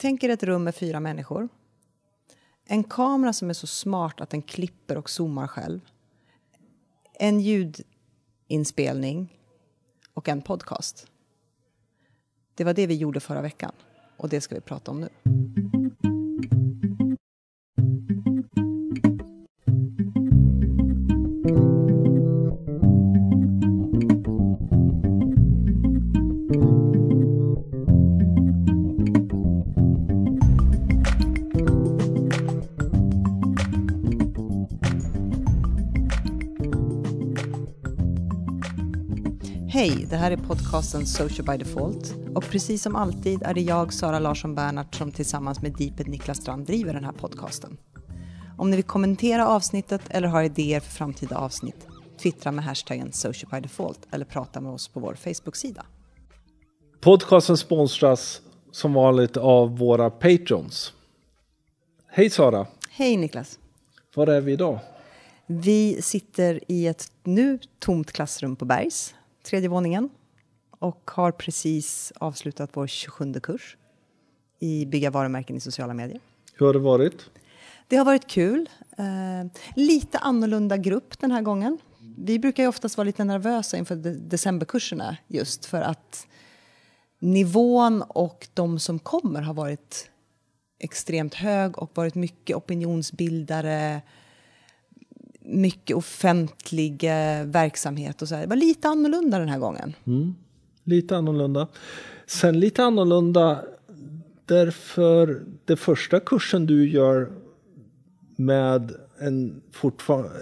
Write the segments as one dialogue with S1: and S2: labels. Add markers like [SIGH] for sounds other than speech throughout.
S1: Tänk er ett rum med fyra människor. En kamera som är så smart att den klipper och zoomar själv. En ljudinspelning och en podcast. Det var det vi gjorde förra veckan och det ska vi prata om nu. Här är podcasten Social by Default. Och precis som alltid är det jag, Sara Larsson Bernhardt, som tillsammans med Deeped Niklas Strand driver den här podcasten. Om ni vill kommentera avsnittet eller har idéer för framtida avsnitt, twittra med hashtaggen Social by Default eller prata med oss på vår Facebook-sida.
S2: Podcasten sponsras som vanligt av våra patrons. Hej Sara!
S1: Hej Niklas!
S2: Var är vi idag?
S1: Vi sitter i ett nu tomt klassrum på Bergs tredje våningen och har precis avslutat vår 27 kurs i bygga varumärken i sociala medier.
S2: Hur har det varit?
S1: Det har varit kul. Eh, lite annorlunda grupp den här gången. Vi brukar ju oftast vara lite nervösa inför de decemberkurserna just för att nivån och de som kommer har varit extremt hög och varit mycket opinionsbildare, mycket offentlig eh, verksamhet och så här. Det var lite annorlunda den här gången.
S2: Mm. Lite annorlunda. Sen lite annorlunda därför det första kursen du gör med en,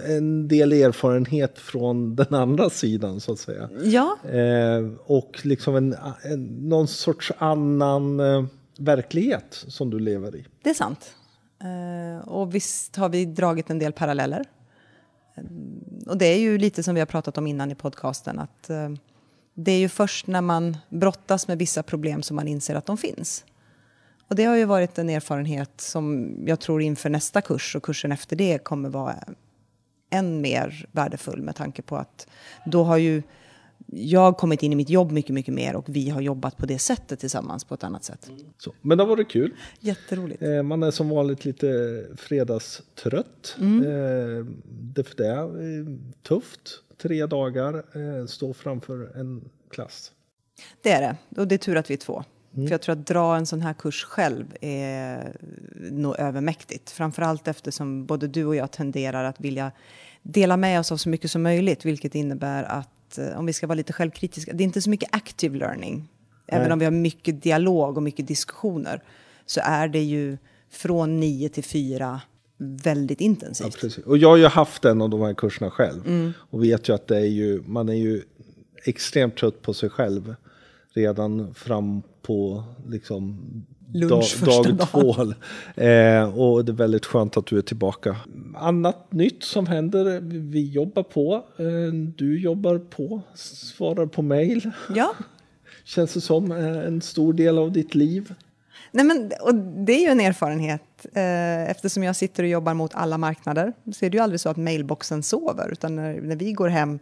S2: en del erfarenhet från den andra sidan så att säga.
S1: Ja.
S2: Eh, och liksom en, en, någon sorts annan eh, verklighet som du lever i.
S1: Det är sant. Eh, och visst har vi dragit en del paralleller och det är ju lite som vi har pratat om innan i podcasten att eh, det är ju först när man brottas med vissa problem som man inser att de finns. Och det har ju varit en erfarenhet som jag tror inför nästa kurs och kursen efter det kommer vara än mer värdefull med tanke på att då har ju jag har kommit in i mitt jobb mycket, mycket mer och vi har jobbat på det sättet tillsammans på ett annat sätt.
S2: Så, men det var det kul.
S1: Jätteroligt.
S2: Eh, man är som vanligt lite fredagstrött. Mm. Eh, det, det är eh, tufft. Tre dagar, eh, stå framför en klass.
S1: Det är det. Och det är tur att vi är två. Mm. För jag tror att dra en sån här kurs själv är nog övermäktigt. Framförallt eftersom både du och jag tenderar att vilja dela med oss av så mycket som möjligt, vilket innebär att Eh, om vi ska vara lite självkritiska, det är inte så mycket active learning. Även Nej. om vi har mycket dialog och mycket diskussioner så är det ju från nio till fyra väldigt intensivt.
S2: Ja, och jag har ju haft en av de här kurserna själv mm. och vet ju att det är ju, man är ju extremt trött på sig själv redan fram på liksom
S1: Lunch
S2: dag, dag två. Eh, och det är väldigt skönt att du är tillbaka. Annat nytt som händer, vi jobbar på. Eh, du jobbar på, svarar på mail.
S1: Ja. [LAUGHS]
S2: Känns det som eh, en stor del av ditt liv?
S1: Nej, men, och det är ju en erfarenhet. Eh, eftersom jag sitter och jobbar mot alla marknader så är det ju aldrig så att mailboxen sover. Utan när, när vi går hem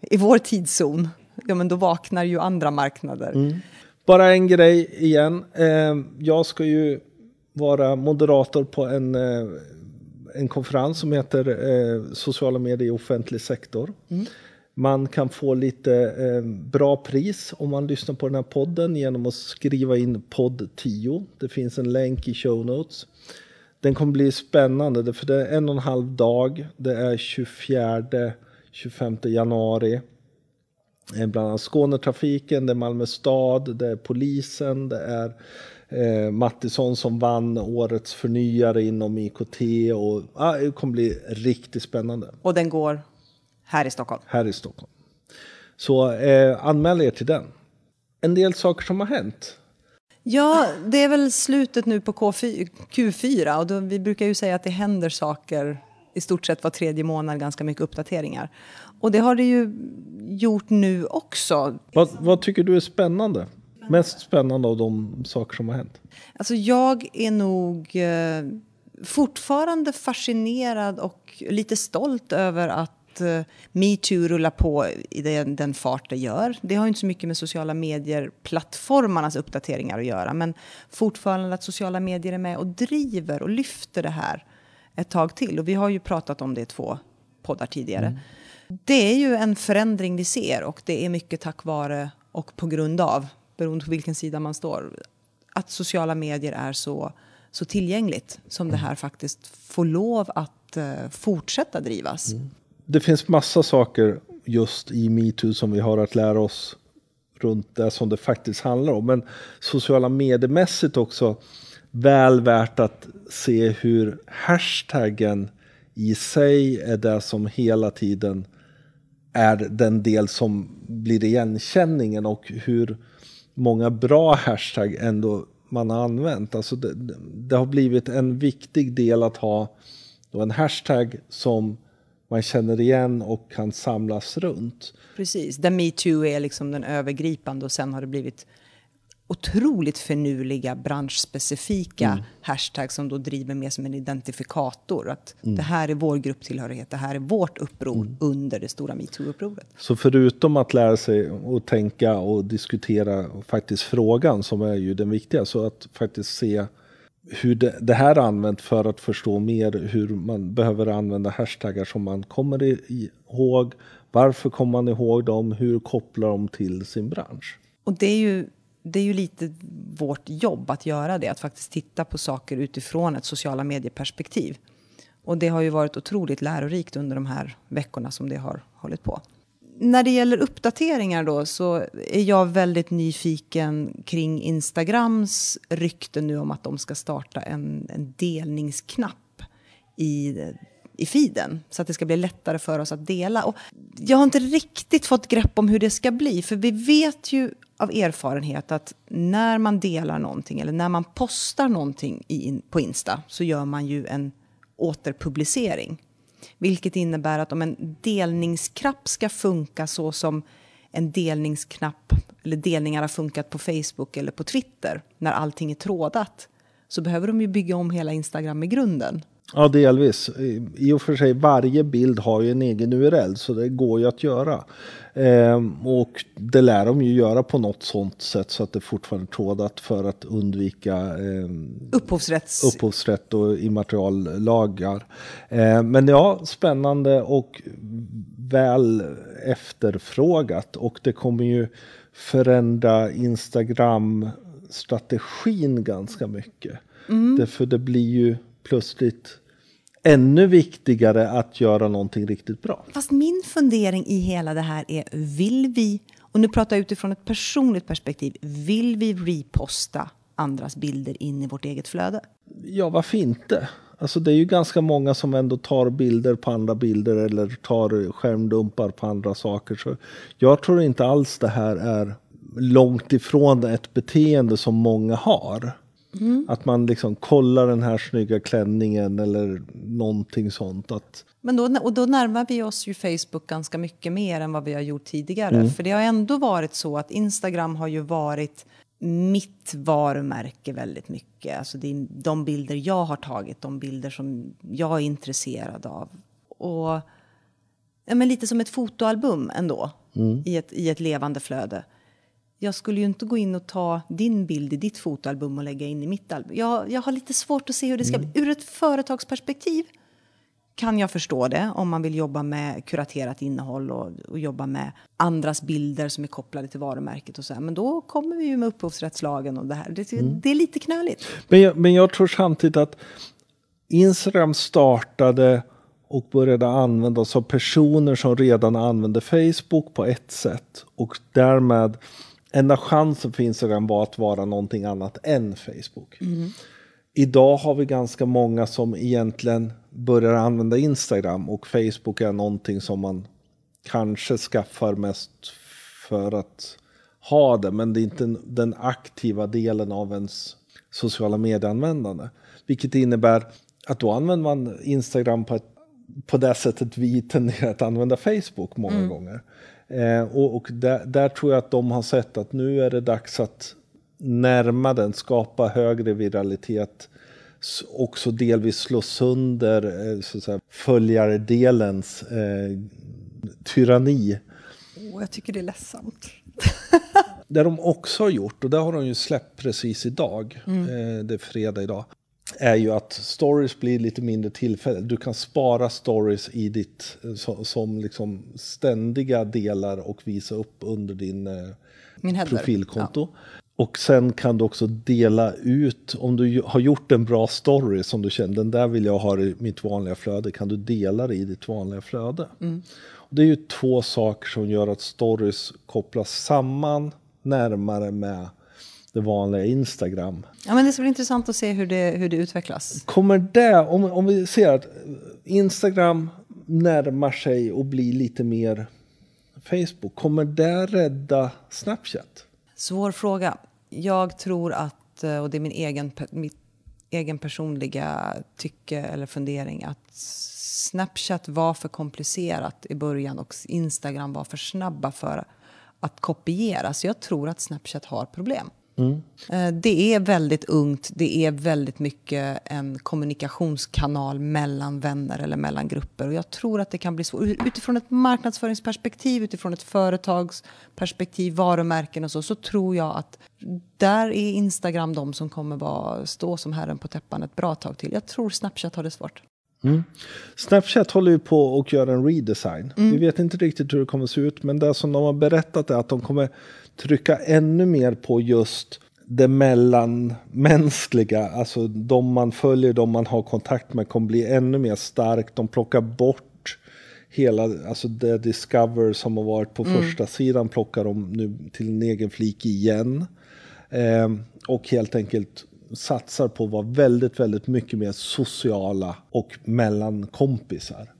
S1: i vår tidszon, ja, men då vaknar ju andra marknader. Mm.
S2: Bara en grej igen. Eh, jag ska ju vara moderator på en, eh, en konferens som heter eh, Sociala medier i offentlig sektor. Mm. Man kan få lite bra pris om man lyssnar på den här podden genom att skriva in podd 10. Det finns en länk i show notes. Den kommer bli spännande för det är en och en halv dag. Det är 24-25 januari. Eh, bland annat Skånetrafiken, det är Malmö stad, det är polisen, det är eh, Mattisson som vann årets förnyare inom IKT och ah, det kommer bli riktigt spännande.
S1: Och den går här i Stockholm?
S2: Här i Stockholm. Så eh, anmäl er till den. En del saker som har hänt.
S1: Ja, det är väl slutet nu på K4, Q4 och då, vi brukar ju säga att det händer saker i stort sett var tredje månad, ganska mycket uppdateringar. Och det har det ju gjort nu också.
S2: Vad, vad tycker du är spännande? Mest spännande av de saker som har hänt?
S1: Alltså jag är nog eh, fortfarande fascinerad och lite stolt över att uh, metoo rullar på i den, den fart det gör. Det har inte så mycket med sociala medier-plattformarnas uppdateringar att göra, men fortfarande att sociala medier är med och driver och lyfter det här ett tag till. Och vi har ju pratat om det i två poddar tidigare. Mm. Det är ju en förändring vi ser och det är mycket tack vare och på grund av, beroende på vilken sida man står, att sociala medier är så, så tillgängligt som det här faktiskt får lov att uh, fortsätta drivas. Mm.
S2: Det finns massa saker just i metoo som vi har att lära oss runt det som det faktiskt handlar om. Men sociala mediemässigt också väl värt att se hur hashtaggen i sig är det som hela tiden är den del som blir igenkänningen och hur många bra hashtag ändå man har använt. Alltså det, det har blivit en viktig del att ha en hashtag som man känner igen och kan samlas runt.
S1: Precis, där metoo är liksom den övergripande och sen har det blivit otroligt finurliga branschspecifika mm. hashtags som då driver med som en identifikator. Att mm. det här är vår grupptillhörighet, det här är vårt uppror mm. under det stora metoo-upproret.
S2: Så förutom att lära sig att tänka och diskutera faktiskt frågan som är ju den viktiga, så att faktiskt se hur det, det här är använt för att förstå mer hur man behöver använda hashtaggar som man kommer ihåg. Varför kommer man ihåg dem? Hur kopplar de till sin bransch?
S1: Och det är ju det är ju lite vårt jobb att göra det, att faktiskt titta på saker utifrån ett sociala medieperspektiv. Och det har ju varit otroligt lärorikt under de här veckorna som det har hållit på. När det gäller uppdateringar då så är jag väldigt nyfiken kring Instagrams rykte nu om att de ska starta en, en delningsknapp i i feeden så att det ska bli lättare för oss att dela. Och jag har inte riktigt fått grepp om hur det ska bli för vi vet ju av erfarenhet att när man delar någonting eller när man postar någonting i, på Insta så gör man ju en återpublicering. Vilket innebär att om en delningsknapp ska funka så som en delningsknapp eller delningar har funkat på Facebook eller på Twitter när allting är trådat så behöver de ju bygga om hela Instagram i grunden.
S2: Ja, delvis. I och för sig, varje bild har ju en egen URL så det går ju att göra. Ehm, och det lär de ju göra på något sånt sätt så att det fortfarande är trådat för att undvika eh,
S1: Upphovsrätts...
S2: upphovsrätt och immateriallagar. Ehm, men ja, spännande och väl efterfrågat och det kommer ju förändra Instagram-strategin ganska mycket. Mm. Därför det blir ju plötsligt ännu viktigare att göra någonting riktigt bra.
S1: Fast min fundering i hela det här är, vill vi, och nu pratar jag utifrån ett personligt perspektiv, vill vi reposta andras bilder in i vårt eget flöde?
S2: Ja, varför inte? Alltså det är ju ganska många som ändå tar bilder på andra bilder eller tar skärmdumpar på andra saker. Så jag tror inte alls det här är långt ifrån ett beteende som många har. Mm. Att man liksom kollar den här snygga klänningen eller någonting sånt. Att...
S1: Men då, och då närmar vi oss ju Facebook ganska mycket mer än vad vi har gjort tidigare. Mm. För det har ändå varit så att Instagram har ju varit mitt varumärke väldigt mycket. Alltså det de bilder jag har tagit, de bilder som jag är intresserad av. Och ja, men lite som ett fotoalbum ändå, mm. i, ett, i ett levande flöde jag skulle ju inte gå in och ta din bild i ditt fotoalbum och lägga in i mitt album. Jag, jag har lite svårt att se hur det ska mm. bli. Ur ett företagsperspektiv kan jag förstå det om man vill jobba med kuraterat innehåll och, och jobba med andras bilder som är kopplade till varumärket och så här. Men då kommer vi ju med upphovsrättslagen och det här. Det, mm. det är lite knöligt.
S2: Men jag, men jag tror samtidigt att Instagram startade och började användas av personer som redan använde Facebook på ett sätt och därmed enda chansen för Instagram var att vara någonting annat än Facebook. Mm. Idag har vi ganska många som egentligen börjar använda Instagram och Facebook är någonting som man kanske skaffar mest för att ha det, men det är inte den aktiva delen av ens sociala medieanvändande. Vilket innebär att då använder man Instagram på, ett, på det sättet vi tenderar att använda Facebook många mm. gånger. Eh, och, och där, där, tror jag att de har sett att nu är det dags att närma den, skapa högre viralitet också delvis slå sönder eh, så att säga, följardelens eh, tyranni.
S1: Och jag tycker det är ledsamt.
S2: Det de också har gjort, och det har de ju släppt precis idag, eh, det är fredag idag, är ju att stories blir lite mindre tillfälligt. Du kan spara stories i ditt, eh, so- som liksom ständiga delar och visa upp under din eh, profilkonto. Och sen kan du också dela ut, om du har gjort en bra story som du känner, den där vill jag ha i mitt vanliga flöde, kan du dela det i ditt vanliga flöde. Och det är ju två saker som gör att stories kopplas samman närmare med det vanliga Instagram.
S1: Ja, men det ska bli intressant att se hur det, hur det utvecklas.
S2: Kommer det, om, om vi ser att Instagram närmar sig och blir lite mer Facebook, kommer det rädda Snapchat?
S1: Svår fråga. Jag tror att, eh, och det är min egen, mitt egen personliga tycke eller fundering, att Snapchat var för komplicerat i början och Instagram var för snabba för att kopiera. Så jag tror att Snapchat har problem. Eh, Det är väldigt ungt, det är väldigt mycket en kommunikationskanal mellan vänner eller mellan grupper. Och jag tror att det kan bli svårt. Utifrån ett marknadsföringsperspektiv, utifrån ett företagsperspektiv, varumärken och så, så tror jag att där är Instagram de som kommer vara, stå som herren på täppan ett bra tag till. Jag tror Snapchat har det svårt.
S2: Snapchat håller ju på och gör en redesign. Vi vet inte riktigt hur det kommer se ut, men det som de har berättat är att de kommer trycka ännu mer på just det mellanmänskliga. Alltså de man följer, de man har kontakt med kommer bli ännu mer starkt. De plockar bort hela, alltså det Discover som har varit på första sidan plockar de nu till en egen flik igen. Eh, och helt enkelt satsar på att vara väldigt, väldigt mycket mer sociala och mellan kompisar.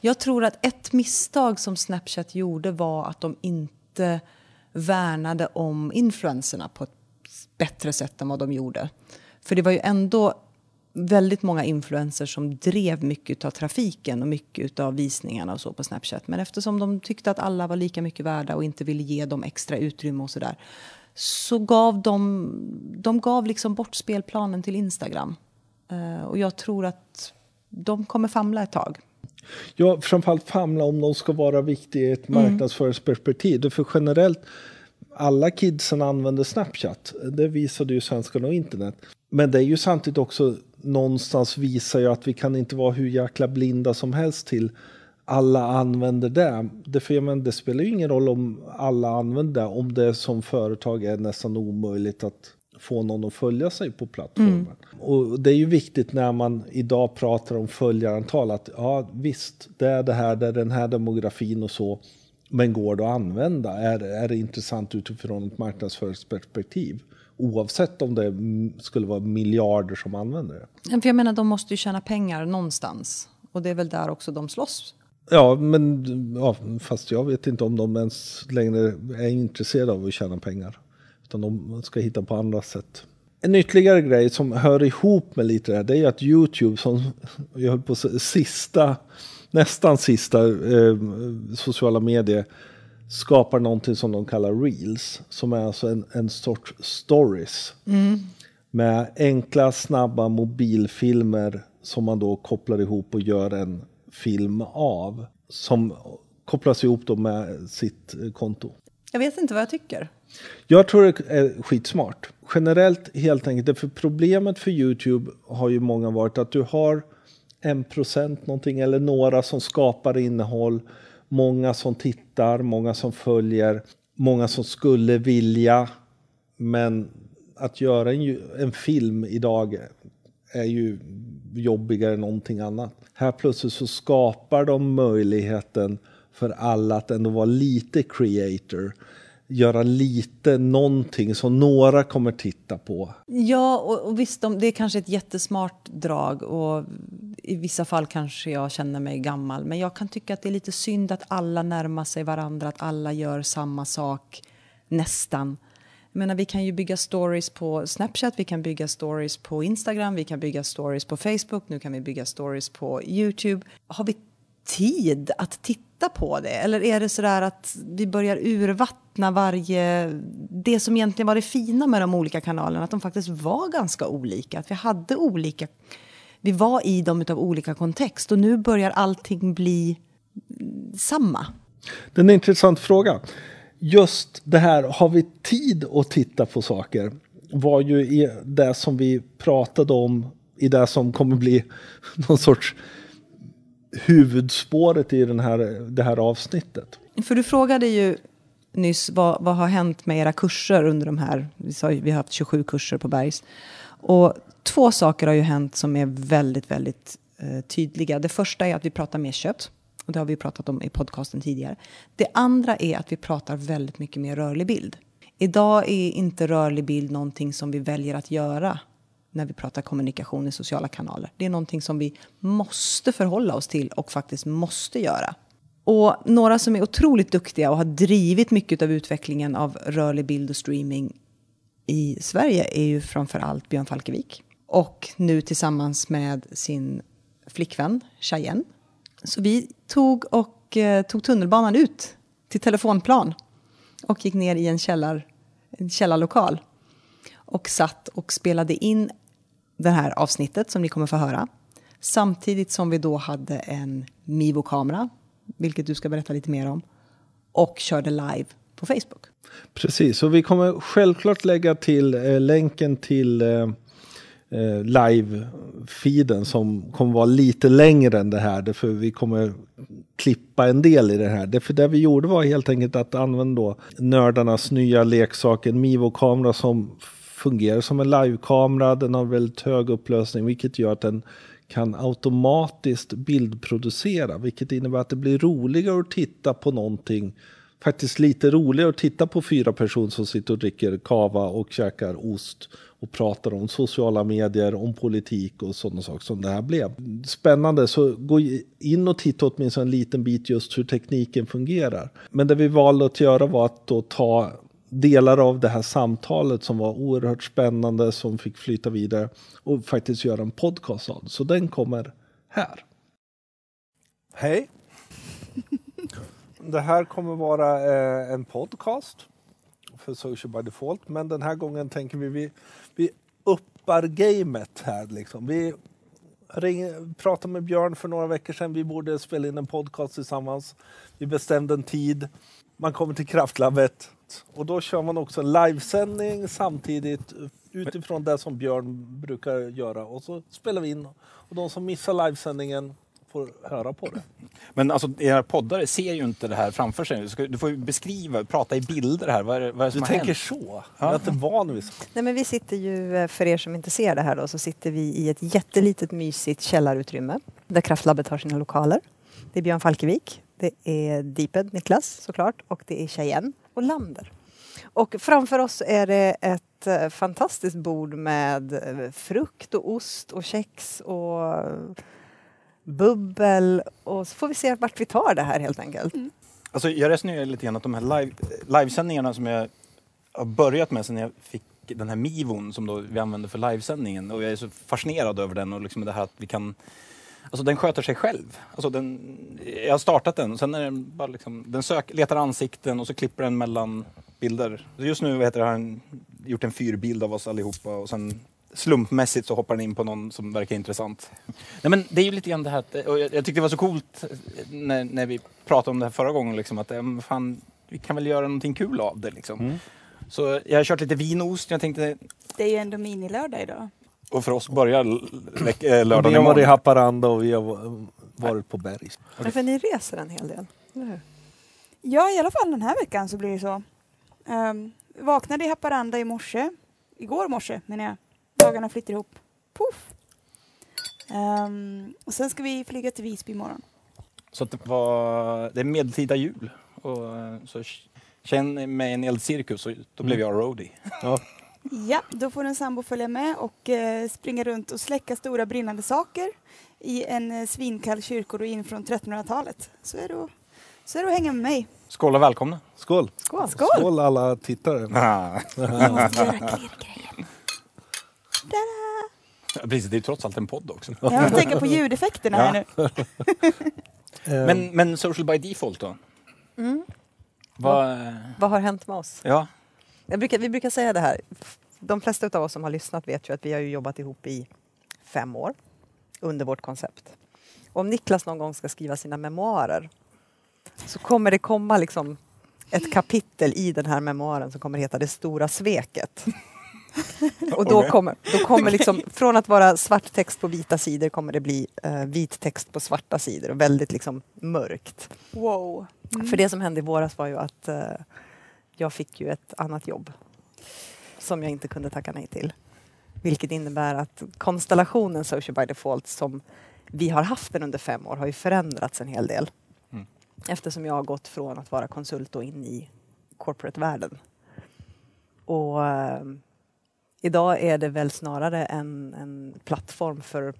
S1: Jag tror att ett misstag som Snapchat gjorde var att de inte värnade om influenserna på ett bättre sätt än vad de gjorde. För det var ju ändå väldigt många influencers som drev mycket av trafiken och mycket av visningarna och så på Snapchat. Men eftersom de tyckte att alla var lika mycket värda och inte ville ge dem extra utrymme och sådär så gav de, de gav liksom bort spelplanen till Instagram. Eh, och jag tror att de kommer famla ett tag.
S2: Ja, framförallt famla om de ska vara viktiga i ett marknadsföringsperspektiv. För generellt, alla kidsen använder Snapchat. Det visade ju svenskarna och internet. Men det är ju samtidigt också någonstans visar ju att vi kan inte vara hur jäkla blinda som helst till alla använder det. Det, för, men, det spelar ju ingen roll om alla använder det om det som företag är nästan omöjligt att få någon att följa sig på plattformen. Och det är ju viktigt när man idag pratar om följarantal att ja visst, det är det här, det är den här demografin och så. Men går det att använda? Är, är det intressant utifrån ett marknadsföringsperspektiv? Oavsett om det mm, skulle vara miljarder som använder det.
S1: För jag menar, de måste ju tjäna pengar någonstans. Och det är väl där också de slåss.
S2: Ja, men ja, fast jag vet inte om de ens längre är intresserade av att tjäna pengar. Utan de ska hitta på andra sätt. En ytterligare grej som hör ihop med lite det här, det är ju att YouTube som jag höll på sista, nästan sista eh, sociala medier skapar någonting som de kallar reels. Som är alltså en, en sorts stories. Med enkla, snabba mobilfilmer som man då kopplar ihop och gör en film av. Som kopplas ihop då med sitt eh, konto.
S1: Jag vet inte vad jag tycker.
S2: Jag tror det är skitsmart. Generellt helt enkelt, för problemet för YouTube har ju många varit att du har en procent någonting eller några som skapar innehåll, många som tittar, många som följer, många som skulle vilja. Men att göra en, en film idag är ju jobbigare än någonting annat. Här plötsligt så skapar de möjligheten för alla att ändå vara lite creator. Göra lite någonting som några kommer titta på.
S1: Ja, och, och visst, de, det är kanske ett jättesmart drag och i vissa fall kanske jag känner mig gammal. Men jag kan tycka att det är lite synd att alla närmar sig varandra, att alla gör samma sak, nästan. Jag menar, vi kan ju bygga stories på Snapchat, vi kan bygga stories på Instagram, vi kan bygga stories på Facebook, nu kan vi bygga stories på YouTube. Har vi tid att titta på det? Eller är det så där att vi börjar urvattna varje... Det som egentligen var det fina med de olika kanalerna, att de faktiskt var ganska olika. Att vi hade olika... Vi var i dem av olika kontext och nu börjar allting bli samma.
S2: Det är en intressant fråga. Just det här, har vi tid att titta på saker? Var ju i det som vi pratade om i det som kommer bli [LAUGHS] någon sorts huvudspåret i den här, det här avsnittet.
S1: För du frågade ju nyss vad, vad har hänt med era kurser under de här, vi, sa, vi har haft 27 kurser på Bergs. Och två saker har ju hänt som är väldigt, väldigt eh, tydliga. Det första är att vi pratar mer kött. Och det har vi pratat om i podcasten tidigare. Det andra är att vi pratar väldigt mycket mer rörlig bild. Idag är inte rörlig bild någonting som vi väljer att göra när vi pratar kommunikation i sociala kanaler. Det är någonting som vi måste förhålla oss till och faktiskt måste göra. Och några som är otroligt duktiga och har drivit mycket av utvecklingen av rörlig bild och streaming i Sverige är ju framför allt Björn Falkevik. Och nu tillsammans med sin flickvän Cheyenne. Så vi tog och eh, tog tunnelbanan ut till telefonplan och gick ner i en, källar, en källarlokal och satt och spelade in det här avsnittet som ni kommer få höra. Samtidigt som vi då hade en Mivo-kamera, vilket du ska berätta lite mer om, och körde live på Facebook.
S2: Precis, och vi kommer självklart lägga till eh, länken till eh, eh, live-feeden som kommer vara lite längre än det här. Därför vi kommer klippa en del i det här. Därför det vi gjorde var helt enkelt att använda då nördarnas nya leksak, en Mivo-kamera som fungerar som en livekamera. Den har väldigt hög upplösning vilket gör att den kan automatiskt bildproducera. Vilket innebär att det blir roligare att titta på någonting. Faktiskt lite roligare att titta på fyra personer som sitter och dricker kava och käkar ost och pratar om sociala medier, om politik och sådana saker som det här blev. Spännande, så gå in och titta åtminstone en liten bit just hur tekniken fungerar. Men det vi valde att göra var att då ta delar av det här samtalet som var oerhört spännande som fick flyta vidare och faktiskt göra en podcast av. Så den kommer här. Hej! Det här kommer vara eh, en podcast för Social by Default men den här gången tänker vi vi, vi uppar gamet här liksom. Vi ring, pratade med Björn för några veckor sedan. Vi borde spela in en podcast tillsammans. Vi bestämde en tid. Man kommer till Kraftlabbet och då kör man också en livesändning samtidigt utifrån det som Björn brukar göra. Och så spelar vi in och de som missar livesändningen får höra på det.
S3: Men alltså era poddare ser ju inte det här framför sig. Du får ju beskriva, prata i bilder här. Vad är, vad är det som
S2: du
S3: har
S2: tänker
S3: hänt?
S2: så? Jag är inte van vid så.
S1: Nej, men vi sitter ju, eh, för er som inte ser det här då, så sitter vi i ett jättelitet mysigt källarutrymme där Kraftlabbet har sina lokaler. Det är Björn Falkevik, det är Deeped, Niklas såklart, och det är Cheyenne och Lander. Och framför oss är det ett eh, fantastiskt bord med eh, frukt och ost och kex och bubbel och så får vi se vart vi tar det här helt enkelt.
S3: Alltså, jag resonerar lite grann att de här live, livesändningarna som jag har börjat med sen jag fick den här Mivon som då vi använder för livesändningen och jag är så fascinerad över den och liksom det här att vi kan Alltså den sköter sig själv. Alltså den, jag har startat den och sen är den bara liksom, den sök, letar ansikten och så klipper den mellan bilder. Just nu vad heter det, har den gjort en fyrbild av oss allihopa och sen slumpmässigt så hoppar den in på någon som verkar intressant. Nej men det är ju lite grann det här, och jag, jag tyckte det var så coolt när, när vi pratade om det här förra gången liksom att eh, fan, vi kan väl göra någonting kul av det liksom. Så jag har kört lite vinost, jag tänkte,
S4: Det är ju ändå minilördag idag.
S3: Och för oss börjar l- veck- eh,
S2: Vi
S3: lördagen
S2: har varit i
S3: imorgon.
S2: Haparanda och vi har varit på Bergs.
S1: Ja, för ni reser en hel del, eller hur?
S4: Ja, i alla fall den här veckan så blir det så. Um, vaknade i Haparanda i morse. Igår morse menar jag. Dagarna flyttar ihop. Puff! Ehm, och sen ska vi flyga till Visby imorgon.
S3: Så att det, var, det är medeltida jul. Och, eh, så känn med en eldcirkus och då blev jag roadie.
S2: Ja. [LAUGHS]
S4: Ja, då får en sambo följa med och eh, springa runt och släcka stora brinnande saker i en eh, svinkall kyrkoruin från 1300-talet. Så är, det att, så är det att hänga med mig.
S3: Skål och välkomna!
S2: Skål!
S1: Skål!
S2: Skål alla tittare!
S3: Ah.
S4: Vi måste göra klirrgrejen. Tada!
S3: Precis, det är trots allt en podd också.
S4: Jag får tänka på ljudeffekterna här nu.
S2: Eh,
S3: Men, men social by default då? Vad...
S1: Vad har hänt med oss?
S3: Ja.
S1: Jag brukar, vi brukar säga det här. De flesta av oss som har lyssnat vet ju att vi har ju jobbat ihop i fem år under vårt koncept. Och om Niklas någon gång ska skriva sina memoarer så kommer det komma liksom ett kapitel i den här memoaren som kommer heta Det stora sveket. Och då kommer, då kommer liksom, [LAUGHS] från att vara svart text på vita sidor kommer det bli eh, vit text på svarta sidor och väldigt liksom mörkt.
S4: Wow.
S1: För det som hände i våras var ju att eh, jag fick ju ett annat jobb som jag inte kunde tacka nej till. Vilket innebär att konstellationen Social by Default som vi har haft den under fem år har ju förändrats en hel del.
S3: Mm.
S1: Eftersom jag har gått från att vara konsult och in i corporate-världen. Och eh, idag är det väl snarare en, en plattform för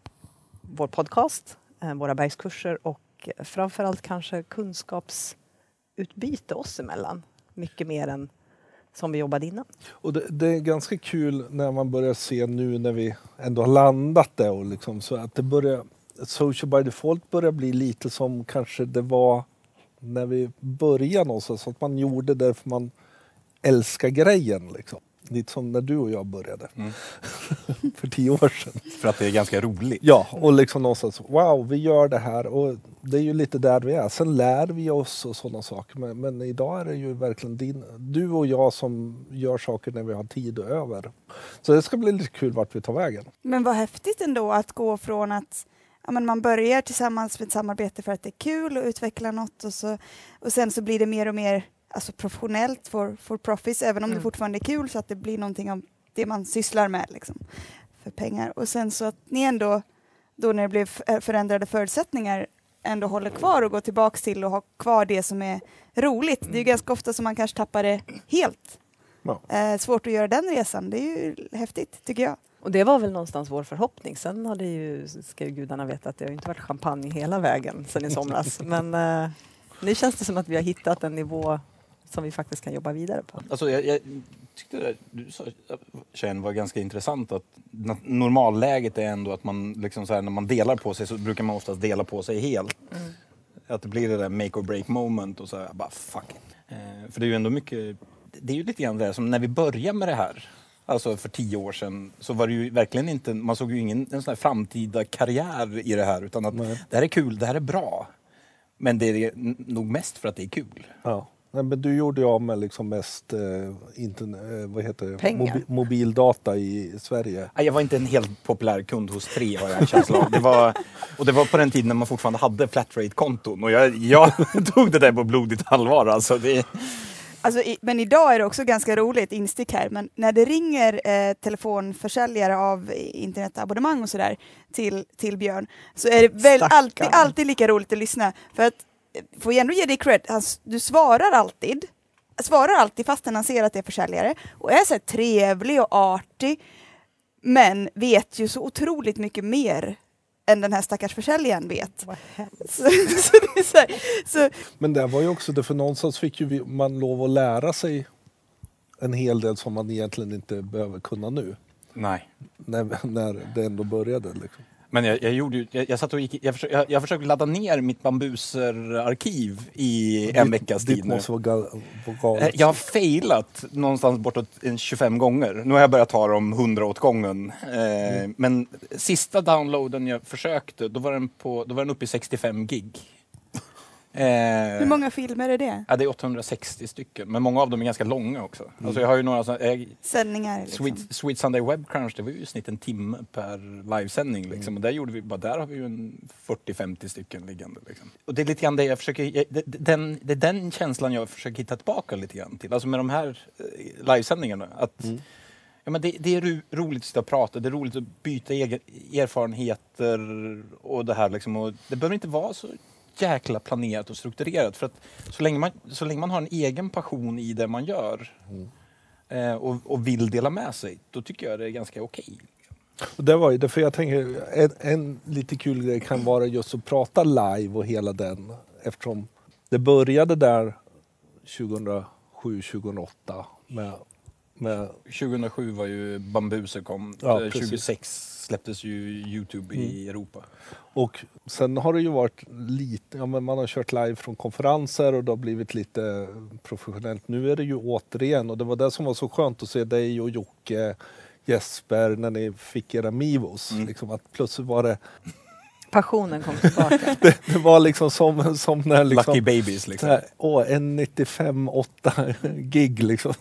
S1: vår podcast, eh, våra bergskurser och framförallt kanske kunskapsutbyte oss emellan. Mycket mer än som vi jobbade innan.
S2: Och det, det är ganska kul när man börjar se nu när vi ändå har landat där och liksom så att det börjar Social by default börjar bli lite som kanske det var när vi började någonstans. Att man gjorde det för man älskar grejen liksom. Lite som när du och jag började
S3: Mm. [LAUGHS]
S2: för tio år sedan.
S3: För att det är ganska roligt.
S2: Ja, och liksom någonstans wow, vi gör det här och det är ju lite där vi är. Sen lär vi oss och sådana saker. Men, men idag är det ju verkligen din, du och jag som gör saker när vi har tid över. Så det ska bli lite kul vart vi tar vägen.
S4: Men vad häftigt ändå att gå från att ja, men man börjar tillsammans med ett samarbete för att det är kul och utveckla något och, så, och sen så blir det mer och mer alltså professionellt for, for profits, även om det
S1: Mm.
S4: fortfarande är kul så att det blir någonting av det man sysslar med liksom, för pengar. Och sen så att ni ändå, då när det blev f- förändrade förutsättningar, ändå håller kvar och går tillbaks till och har kvar det som är roligt. Det är ju ganska ofta som man kanske tappar det helt.
S2: Ja.
S4: Eh, svårt att göra den resan, det är ju häftigt tycker jag.
S1: Och det var väl någonstans vår förhoppning. Sen har det ju, ska ju gudarna veta att det har inte varit champagne hela vägen sen i somras. [LAUGHS] Men eh, nu känns det som att vi har hittat en nivå som vi faktiskt kan jobba vidare på.
S3: Alltså, jag, jag tyckte det du sa, tjejen, var ganska intressant. att Normalläget är ändå att man, liksom så här, när man delar på sig så brukar man oftast dela på sig helt. Att det blir det där make or break moment och så här, bara fuck it. Eh, för det är ju ändå mycket, det är ju lite grann det där som när vi började med det här. Alltså för tio år sedan så var det ju verkligen inte, man såg ju ingen en sån här framtida karriär i det här utan att
S2: Nej.
S3: det här är kul, det här är bra. Men det är nog mest för att det är kul.
S2: Ja. Nej, men du gjorde ju av med liksom mest eh, internet, eh, vad heter det?
S1: Pengar.
S2: Mobi- mobildata i Sverige.
S3: Nej, Jag var inte en helt populär kund hos Tre har jag en känsla av. Det var, och det var på den tiden när man fortfarande hade flatrate-konton. Och jag, jag [LAUGHS] tog det där på blodigt allvar. Alltså det,
S4: Alltså, i, men idag är det också ganska roligt, instick här, men när det ringer eh, telefonförsäljare av internetabonnemang och sådär till, till Björn så är det väl
S1: Stackarn.
S4: alltid, alltid lika roligt att lyssna. För att, får jag ändå ge dig cred, han, du svarar alltid, svarar alltid fastän han ser att det är försäljare och är så här trevlig och artig, men vet ju så otroligt mycket mer än den här stackars försäljaren vet. [LAUGHS] Så, så det är så, här, så
S2: Men det var ju också det, för någonstans fick ju man lov att lära sig en hel del som man egentligen inte behöver kunna nu.
S3: nej.
S2: När, när det ändå började. Liksom.
S3: Men jag, jag gjorde jag, jag satt och gick, jag, försökte, jag, jag försökte ladda ner mitt bambuser-arkiv i en veckas
S2: Ditt
S3: tid nu.
S2: måste vara, gal, galet.
S3: Eh, Jag har failat någonstans bortåt en 25 gånger. Nu har jag börjat ta dem 100 åt gången. Eh, Men sista downloaden jag försökte, då var den, på, då var den uppe i 65 gig. Eh,
S4: hur många filmer är det?
S3: Ja, det är 860 stycken, men många av dem är ganska långa också. Alltså jag har ju några såna, eh,
S4: Sändningar? Liksom.
S3: Sweet, Sweet Sunday Web Crunch, det var ju i snitt en timme per livesändning. Liksom. Och där, gjorde vi, bara där har vi ju en 40-50 stycken liggande. Liksom. Och det är lite grann det jag försöker, det, den, det är den känslan jag försöker hitta tillbaka lite grann till. Alltså med de här eh, livesändningarna. Att, ja, men det, det är ro, roligt att sitta och prata, det är roligt att byta egen, erfarenheter och det här liksom. Och det behöver inte vara så jäkla planerat och strukturerat. För att så länge man, så länge man har en egen passion i det man gör eh, och, och vill dela med sig, då tycker jag det är ganska okej.
S2: Och det var ju det, för jag tänker en, en lite kul grej kan vara just att prata live och hela den. Eftersom det började där 2007, 2008 med Med,
S3: 2007 var ju Bambuser kom.
S2: Ja,
S3: Eh,
S2: precis.
S3: 2006 släpptes ju Youtube i
S2: Mm.
S3: Europa.
S2: och sen har det ju varit lite, ja, men man har kört live från konferenser och det har blivit lite professionellt. Nu är det ju återigen, och det var det som var så skönt att se dig och Jocke, Jesper, när ni fick era Mivos.
S3: Mm.
S2: Liksom att plötsligt var det,
S1: Passionen kom tillbaka. [LAUGHS]
S2: det, det var liksom som, som när liksom,
S3: Lucky Babies liksom.
S2: här, åh, en 95 8 gig liksom.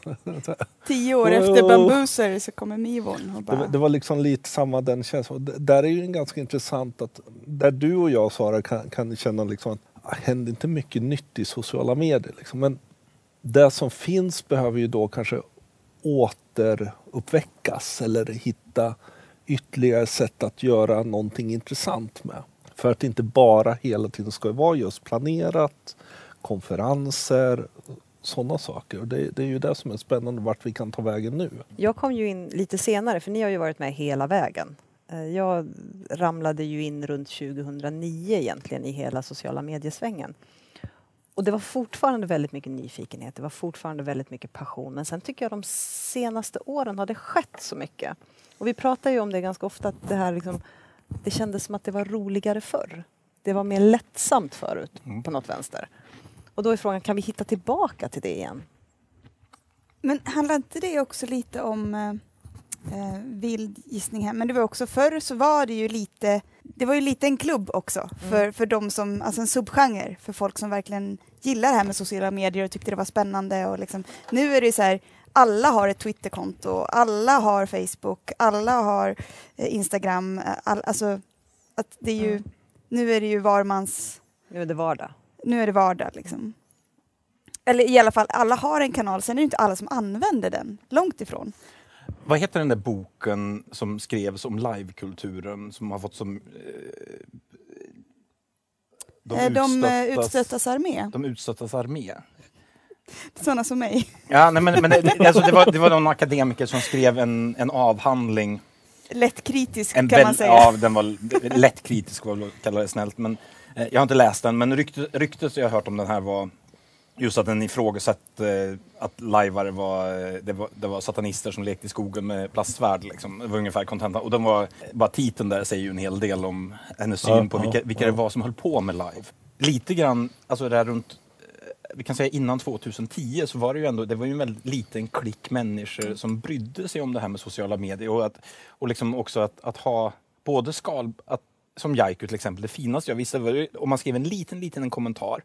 S4: Tio år
S2: Oh.
S4: efter Bambuser så kommer Mivon och
S2: Det,
S4: bara...
S2: var- det var liksom lite samma den känslan. Där är ju en ganska intressant att där du och jag Sara kan, kan känna liksom att det händer inte mycket nytt i sociala medier. Liksom. Men det som finns behöver ju då kanske återuppväckas eller hitta ytterligare sätt att göra någonting intressant med. För att det inte bara hela tiden ska vara just planerat, konferenser, sådana saker. Och det, det är ju det som är spännande vart vi kan ta vägen nu.
S1: Jag kom ju in lite senare, för ni har ju varit med hela vägen. Eh, jag ramlade ju in runt 2009 egentligen i hela sociala mediesvängen. Och det var fortfarande väldigt mycket nyfikenhet, det var fortfarande väldigt mycket passion. Men sen tycker jag de senaste åren har det skett så mycket. Och vi pratar ju om det ganska ofta, att det här liksom, det kändes som att det var roligare förr. Det var mer lättsamt förut
S3: Mm.
S1: på något vänster. Och då är frågan, kan vi hitta tillbaka till det igen?
S4: Men handlar inte det också lite om eh, eh, vild gissning här, men det var också förr så var det ju lite, det var ju lite en klubb också för, för de som, alltså en subgenre för folk som verkligen gillar det här med sociala medier och tyckte det var spännande och liksom, nu är det så här, alla har ett Twitterkonto, alla har Facebook, alla har eh, Instagram, eh, all, alltså att det är ju,
S1: Mm.
S4: nu är det ju var mans
S1: Nu är det vardag.
S4: nu är det vardag liksom. Eller i alla fall, alla har en kanal, sen är det inte alla som använder den. Långt ifrån.
S3: Vad heter den där boken som skrevs om livekulturen som har fått som... Eh,
S4: De, de eh,
S3: utstöttas-
S4: utstöttas armé.
S3: De utstöttas armé.
S4: Sådana som mig.
S3: Ja, nej, men, men det, alltså, det, var, det var någon akademiker som skrev en, en avhandling.
S4: Lätt kritisk
S3: En
S4: kan man säga.
S3: Ja, den var lätt kritisk, var väl kalla det snällt. Men, eh, jag har inte läst den, men ryktet, ryktet jag har hört om den här var just att den ifrågasatte eh, att lajvare var, eh, det var, det var satanister som lekte i skogen med plastsvärd. Liksom. Det var ungefär kontentan. Och den var, bara titeln där säger ju en hel del om hennes syn
S2: Ja,
S3: på
S2: ja,
S3: vilka, vilka
S2: ja.
S3: det var som höll på med live. Lite grann, alltså det där runt vi kan säga innan 2010 så var det ju ändå, det var ju en väldigt liten klick människor som brydde sig om det här med sociala medier och, att, och liksom också att, att ha både skal, att, som Jaiku till exempel, det finaste jag visste var om man skrev en liten, liten en kommentar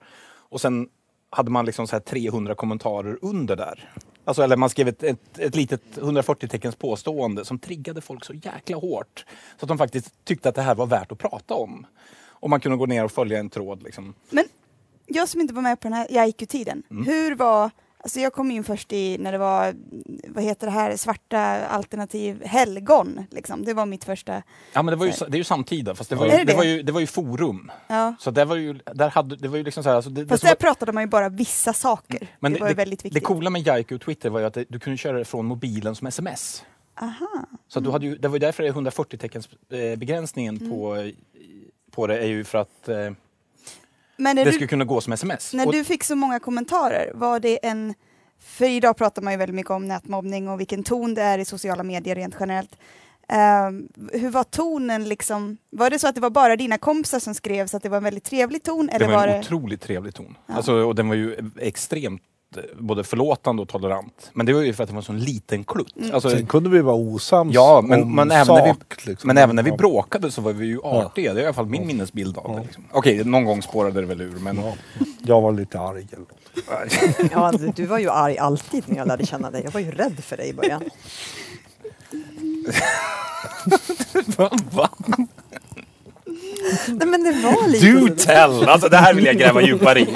S3: och sen hade man liksom så här 300 kommentarer under där. Alltså, eller man skrev ett, ett, ett litet 140 teckens påstående som triggade folk så jäkla hårt. Så att de faktiskt tyckte att det här var värt att prata om. Och man kunde gå ner och följa en tråd. Liksom.
S4: Men jag som inte var med på den här Jaiku-tiden,
S3: Mm.
S4: hur var Alltså jag kom in först i när det var, vad heter det här, svarta alternativ, helgon. Liksom. Det var mitt första.
S3: Ja men det, var ju, det är ju samtida fast det var ju,
S4: det
S3: det
S4: det?
S3: var ju, det var ju forum.
S4: Ja.
S3: Så där var ju, där hade, det var ju liksom så här, alltså det, det
S4: Fast
S3: som var-
S4: där pratade man ju bara vissa saker.
S3: men
S4: det var ju väldigt
S3: det
S4: viktigt.
S3: coola med Jaiku och Twitter var ju att det, du kunde köra det från mobilen som sms.
S4: Aha.
S3: Så att du hade ju, det var ju därför det är 140 teckens eh, begränsningen
S4: Mm.
S3: på, på det är ju för att eh,
S4: Men
S3: det
S4: du,
S3: skulle kunna gå som sms.
S4: när
S3: Och-
S4: du fick så många kommentarer, var det en... För idag pratar man ju väldigt mycket om nätmobbning och vilken ton det är i sociala medier rent generellt. Ehm, hur var tonen liksom? Var det så att det var bara dina kompisar som skrev så att det var en väldigt trevlig ton? Eller
S3: det var
S4: var
S3: en
S4: det...
S3: otroligt trevlig ton.
S4: Ja.
S3: Alltså, och den var ju extremt både förlåtande och tolerant. Men det var ju för att det var en sån liten klutt.
S4: Mm.
S3: Alltså,
S2: Sen kunde vi vara osams
S3: Ja, men-
S2: om
S3: men även när vi-
S2: sak. liksom.
S3: men även när vi
S2: Ja.
S3: bråkade så var vi ju artiga. Det är i alla fall min minnesbild av det. Liksom. Okej, någon gång spårade det väl ur. Men
S2: Ja. Jag var lite arg. eller något. [LAUGHS]
S1: Ja, du, du var ju arg alltid när jag lärde känna dig. Jag var ju rädd för dig i början. [LAUGHS]
S3: Va?
S1: Nej, men det var lite
S3: Do tell! Alltså det här vill jag gräva djupare i.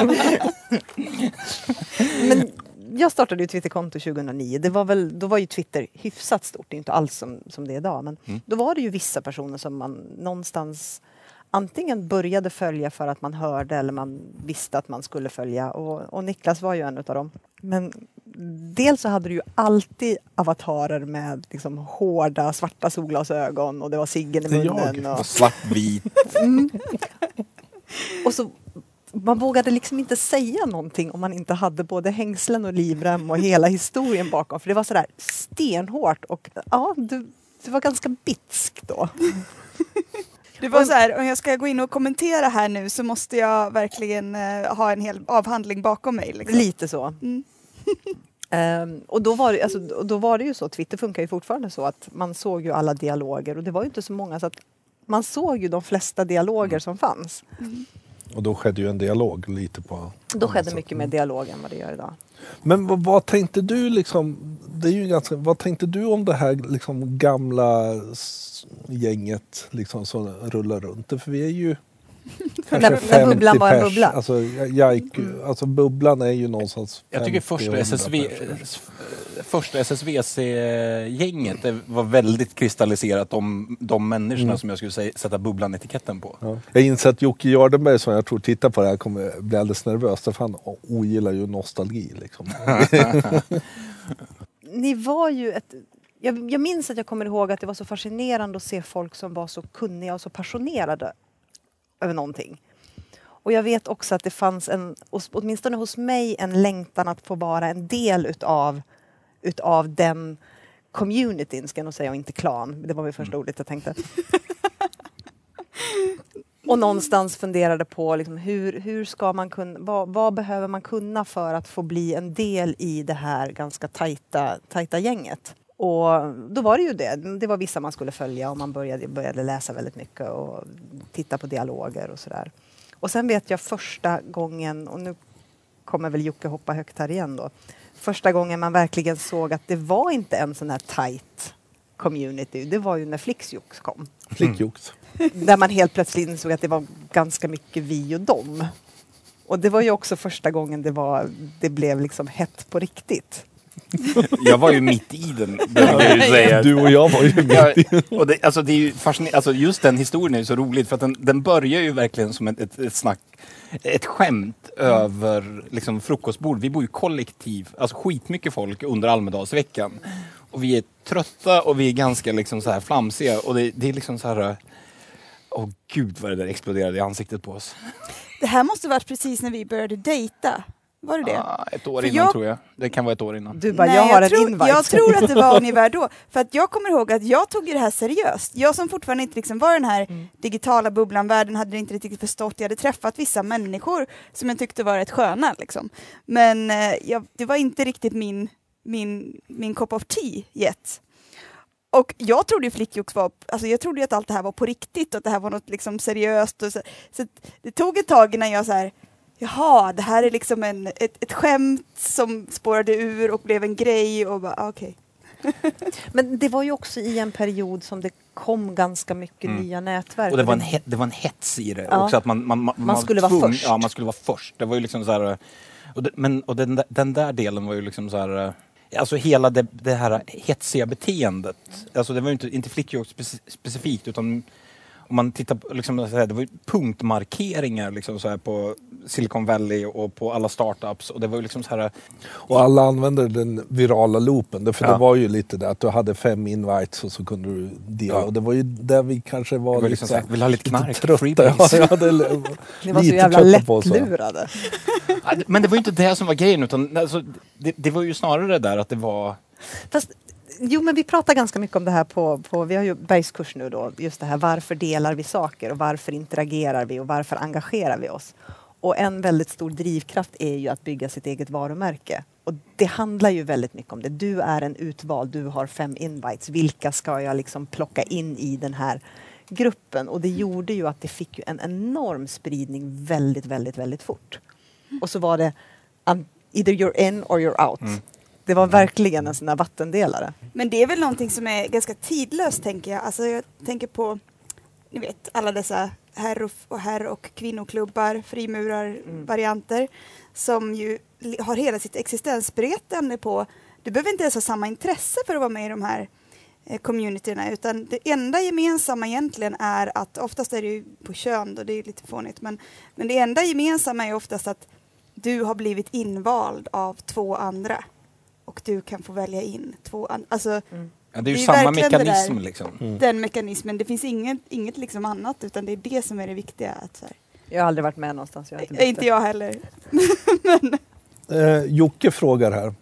S1: Men jag startade ju Twitterkonto 2009. Det var väl, då var ju Twitter hyfsat stort, det är inte alls som, som det är idag. Men
S3: Mm.
S1: då var det ju vissa personer som man någonstans antingen började följa för att man hörde eller man visste att man skulle följa. Och, och Niklas var ju en av dem. Men dels så hade du ju alltid avatarer med liksom hårda svarta solglasögon och det var ciggen i
S2: är jag.
S1: munnen. Och,
S3: svartvit.
S1: och så man vågade liksom inte säga någonting om man inte hade både hängslen och livrem och hela historien bakom. För det var sådär stenhårt och ja, du, du var ganska bitsk då.
S4: Det var så här, om jag ska gå in och kommentera här nu så måste jag verkligen eh, ha en hel avhandling bakom mig. Liksom.
S1: Lite så.
S4: Mm.
S1: Ehm, och då var, det, alltså, då var det ju så, Twitter funkar ju fortfarande så att man såg ju alla dialoger och det var ju inte så många så att man såg ju de flesta dialoger som fanns.
S2: Och då skedde ju en dialog lite på...
S1: Då skedde
S2: sätt.
S1: mycket mer dialog än vad det gör idag.
S2: Men vad, vad tänkte du liksom, det är ju ganska, vad tänkte du om det här liksom gamla gänget liksom som rullar runt? För vi är ju
S1: När- bubblan
S2: 50
S1: var en bubbla.
S2: Alltså, jag, jag, gick alltså bubblan är ju någonstans
S3: Jag tycker
S2: 50,
S3: första
S2: 100
S3: SSV, s- första SSVC-gänget var väldigt kristalliserat om de människorna
S2: Mm.
S3: som jag skulle säga, sätta bubblan-etiketten på.
S2: Ja. Jag inser att Jocke Jardenberg som jag tror tittar på det här kommer bli alldeles nervös. För han ogillar ju nostalgi. Liksom. [LAUGHS]
S1: Ni var ju ett... Jag, jag minns att jag kommer ihåg att det var så fascinerande att se folk som var så kunniga och så passionerade över någonting. Och jag vet också att det fanns en, åtminstone hos mig, en längtan att få vara en del utav, utav den communityn, ska jag nog säga, och inte klan. Det var väl första ordet jag tänkte. [LAUGHS] Och någonstans funderade på liksom, hur, hur ska man kunna, vad, vad behöver man kunna för att få bli en del i det här ganska tajta, tajta gänget. Och då var det ju det. Det var vissa man skulle följa och man började, började läsa väldigt mycket och titta på dialoger och sådär. Och sen vet jag första gången, och nu kommer väl Jocke hoppa högt här igen då. Första gången man verkligen såg att det var inte en sån här tight community. Det var ju när Flixjox kom.
S2: Flickjox.
S1: Där man helt plötsligt insåg att det var ganska mycket vi och dem. Och det var ju också första gången det, var, det blev liksom hett på riktigt. [LAUGHS]
S3: Jag var ju mitt i den, säga.
S2: Du och jag var ju mitt i.
S3: och det, alltså det är ju fascinerande, alltså just den historien är ju så roligt för att den, den börjar ju verkligen som ett, ett, ett snack, ett skämt över liksom frukostbord. Vi bor ju kollektiv, alltså skitmycket folk under Almedalsveckan. Och vi är trötta och vi är ganska liksom så här flamsiga och det, det är liksom så här Åh gud vad det där exploderade i ansiktet på oss.
S4: Det här måste varit precis när vi började dejta. Var det det?
S3: Ah, ett år
S4: För
S3: innan
S4: jag-
S3: tror jag. Det kan vara ett år innan.
S1: Du bara,
S4: Nej,
S1: jag har en
S4: tror,
S1: invite.
S4: Jag tror att det var [LAUGHS] ungefär då. För att jag kommer ihåg att jag tog ju det här seriöst. Jag som fortfarande inte liksom var den här
S1: Mm.
S4: digitala bubblan-världen hade det inte riktigt förstått. Jag hade träffat vissa människor som jag tyckte var rätt sköna. Liksom. Men eh, jag, det var inte riktigt min, min, min cup of tea yet. Och jag trodde ju Flickjox var, alltså jag trodde att allt det här var på riktigt och att det här var något liksom seriöst. Och så, så det tog ett tag innan jag så här, jaha, det här är liksom en, ett, ett skämt som spårade ur och blev en grej och bara, ah, okej. [LAUGHS]
S1: Men det var ju också i en period som det kom ganska mycket
S3: Mm.
S1: nya nätverk.
S3: Och det var en, he- det var en hets i det
S1: Ja.
S3: också. Att man, man, man,
S1: Man skulle
S3: var
S1: vara först.
S3: Ja, man skulle vara först. Det var ju liksom så här... Och, det, men, och den, där- den där delen var ju liksom så här... Alltså hela det, det här hetsiga beteendet. Alltså det var ju inte, inte speci- specifikt utan om man tittar på, liksom, det var ju punktmarkeringar liksom, så här, på Silicon Valley och på alla startups. Och det var ju liksom så här...
S2: Och alla använde den virala loopen. För
S3: Ja.
S2: det var ju lite det att du hade fem invites och så kunde du dela.
S3: Ja.
S2: Och det var ju där vi kanske var,
S3: Det var
S2: lite,
S3: liksom så här, vill ha lite knark?
S2: trötta.
S3: Freebies.
S2: Ja, jag hade l- [LAUGHS]
S1: Ni var så
S2: lite
S1: jävla
S2: trötta
S1: lättlurade.
S3: Ja, det- Men det var ju inte det som var grejen utan alltså, det, det var ju snarare det där att det var...
S1: Fast, jo, men vi pratar ganska mycket om det här på, på vi har ju bergskurs nu då, just det här varför delar vi saker och varför interagerar vi och varför engagerar vi oss? Och en väldigt stor drivkraft är ju att bygga sitt eget varumärke. Och det handlar ju väldigt mycket om det. Du är en utvald, du har fem invites. Vilka ska jag liksom plocka in i den här gruppen? Och det gjorde ju att det fick en enorm spridning väldigt, väldigt, väldigt fort. Och så var det um, either you're in or you're out.
S3: Mm.
S1: Det var verkligen en sån där vattendelare.
S4: Men det är väl någonting som är ganska tidlöst tänker jag. Alltså jag tänker på, ni vet, alla dessa herr och, och herr och kvinnoklubbar, frimurarvarianter som ju har hela sitt existensberättande på, du behöver inte ens ha samma intresse för att vara med i de här eh, communityerna utan det enda gemensamma egentligen är att oftast är det ju på kön och det är lite fånigt men, men det enda gemensamma är oftast att du har blivit invald av två andra och du kan få välja in två andra. Alltså
S3: Ja, det är
S4: Det
S3: ju
S4: är
S3: samma
S4: det
S3: mekanism
S4: där.
S3: liksom.
S2: Mm.
S4: den mekanismen, det finns inget, inget liksom annat utan det är det som är det viktiga. Att så här,
S1: Jag har aldrig varit med någonstans. Jag har inte,
S4: Eh, Inte
S1: det.
S4: jag heller. [LAUGHS]
S2: Eh, Jocke frågar här.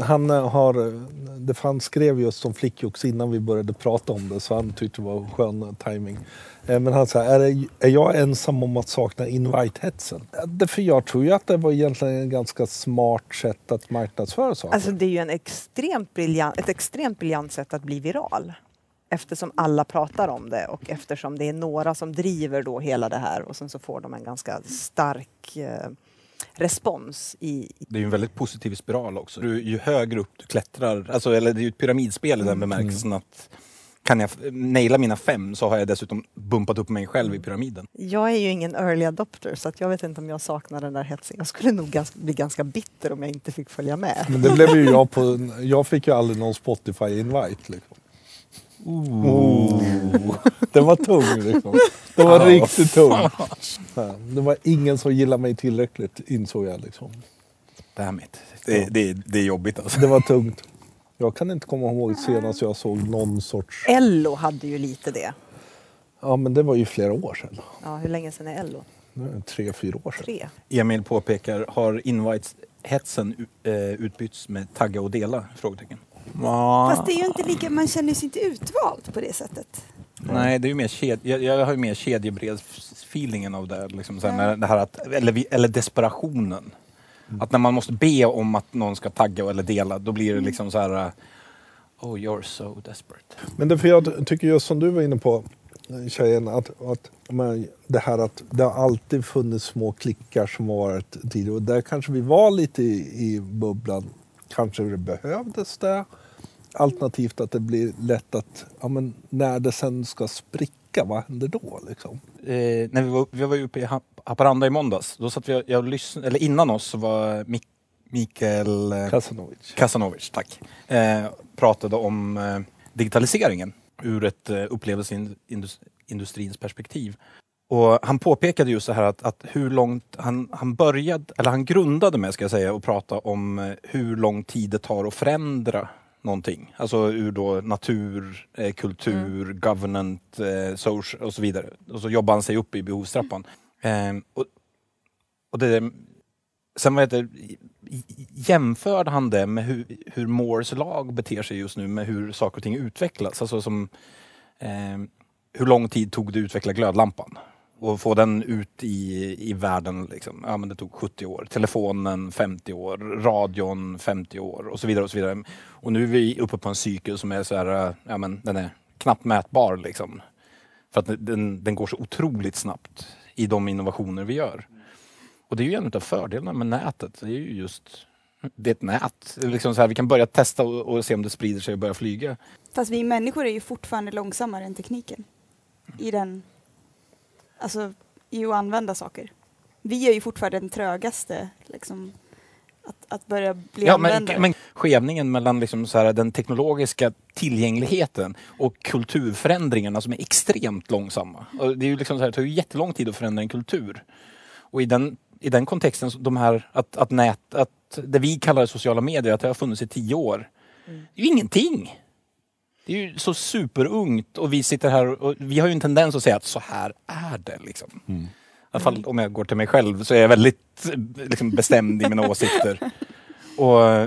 S2: [CLEARS THROAT] han eh, har, eh, det fan skrev just om flickjox innan vi började prata om det så han tyckte det var skön eh, timing. Eh, men han säger, är, det- är jag ensam om att sakna invite-hetsen? För jag tror ju att det var egentligen ett ganska smart sätt att marknadsföra saker.
S1: Alltså det är ju en extremt briljant, ett extremt briljant sätt att bli viral. Eftersom alla pratar om det och eftersom det är några som driver då hela det här och sen så får de en ganska stark eh, respons i,
S3: Det är ju en väldigt positiv spiral också. Du, ju högre upp du klättrar, alltså, eller det är ju ett pyramidspel i den bemärkelsen att kan jag naila mina fem så har jag dessutom bumpat upp mig själv i pyramiden.
S1: Jag är ju ingen early adopter så att jag vet inte om jag saknar den där hetsen. Jag skulle nog ganska, bli ganska bitter om jag inte fick följa med.
S2: Men det blev ju jag på, jag fick ju aldrig någon Spotify-invite. Liksom. Oh. Den var tung liksom. Den var riktigt tung. Det var ingen som gillade mig tillräckligt insåg jag liksom.
S3: Damn it. Det, det, det är jobbigt alltså.
S2: Det var tungt. Jag kan inte komma ihåg senast jag såg någon sorts...
S1: Ello hade ju lite det.
S2: Ja men det var ju flera år sedan.
S1: Ja, hur länge sedan är Ello?
S2: Tre, fyra år sedan.
S1: Tre?
S3: Emil påpekar, har invites-hetsen eh, utbytts med tagga och dela? Frågetecken.
S4: Fast det är ju inte lika, man känner sig inte utvald på det sättet.
S3: Nej, det är ju mer ked, jag, jag har ju mer kedjebrevsfeelingen av det. Liksom, så här, när, det här att, eller, vi- eller desperationen. Att när man måste be om att någon ska tagga eller dela, då blir det liksom så här... uh, Oh, you're so desperate.
S2: Men det, för jag tycker just som du var inne på tjejen att, att men, det här att det har alltid funnits små klickar som har varit tidigare och där kanske vi var lite i, i bubblan. Kanske det behövdes det. Alternativt att det blir lätt att ja, men, när det sen ska spricka, vad händer då? Liksom?
S3: Eh, när vi var, vi var uppe i Hap- Haparanda i måndags, då satt vi jag lyssnade, eller innan oss så var Mik- Mikael eh,
S2: Kasanovic.
S3: Kasanovic, tack, eh, pratade om eh, digitaliseringen ur ett eh, upplevelseindustrins perspektiv. Och han påpekade just så här att, att hur långt han, han började, eller han grundade med ska jag säga, att prata om eh, hur lång tid det tar att förändra någonting. Alltså ur då natur, eh, kultur, government, eh, social och så vidare. Och så jobbar han sig upp i behovstrappan. Eh, och, och det, sen vad heter, jämförde han det med hur, hur Moores lag beter sig just nu med hur saker och ting utvecklas. Alltså som, eh, hur lång tid tog det att utveckla glödlampan? Och få den ut i, i världen. Liksom. Ja, men det tog 70 år. Telefonen 50 år. Radion 50 år och så vidare. Och så vidare. Och nu är vi uppe på en cykel som är så här, eh, ja men den är knappt mätbar liksom. För att den, den går så otroligt snabbt i de innovationer vi gör. Och det är ju en av fördelarna med nätet. Det är ju just det är ett nät. Liksom så här, vi kan börja testa och, och se om det sprider sig och börja flyga.
S4: Fast vi människor är ju fortfarande långsammare än tekniken. I den, alltså i att använda saker. Vi är ju fortfarande den trögaste liksom, att, att börja bli
S3: Ja, men,
S4: användare.
S3: men skevningen mellan liksom så här, den teknologiska tillgängligheten och kulturförändringarna som är extremt långsamma. Och det, är ju liksom så här, det tar ju jättelång tid att förändra en kultur. Och i den, i den kontexten, de här, att, att, nät, att det vi kallar sociala medier, att det har funnits i tio år. Det är ju ingenting. Det är ju så superungt och vi sitter här och vi har ju en tendens att säga att så här är det. Liksom. I alla fall om jag går till mig själv så är jag väldigt eh, liksom, bestämd i mina [LAUGHS] åsikter. Och,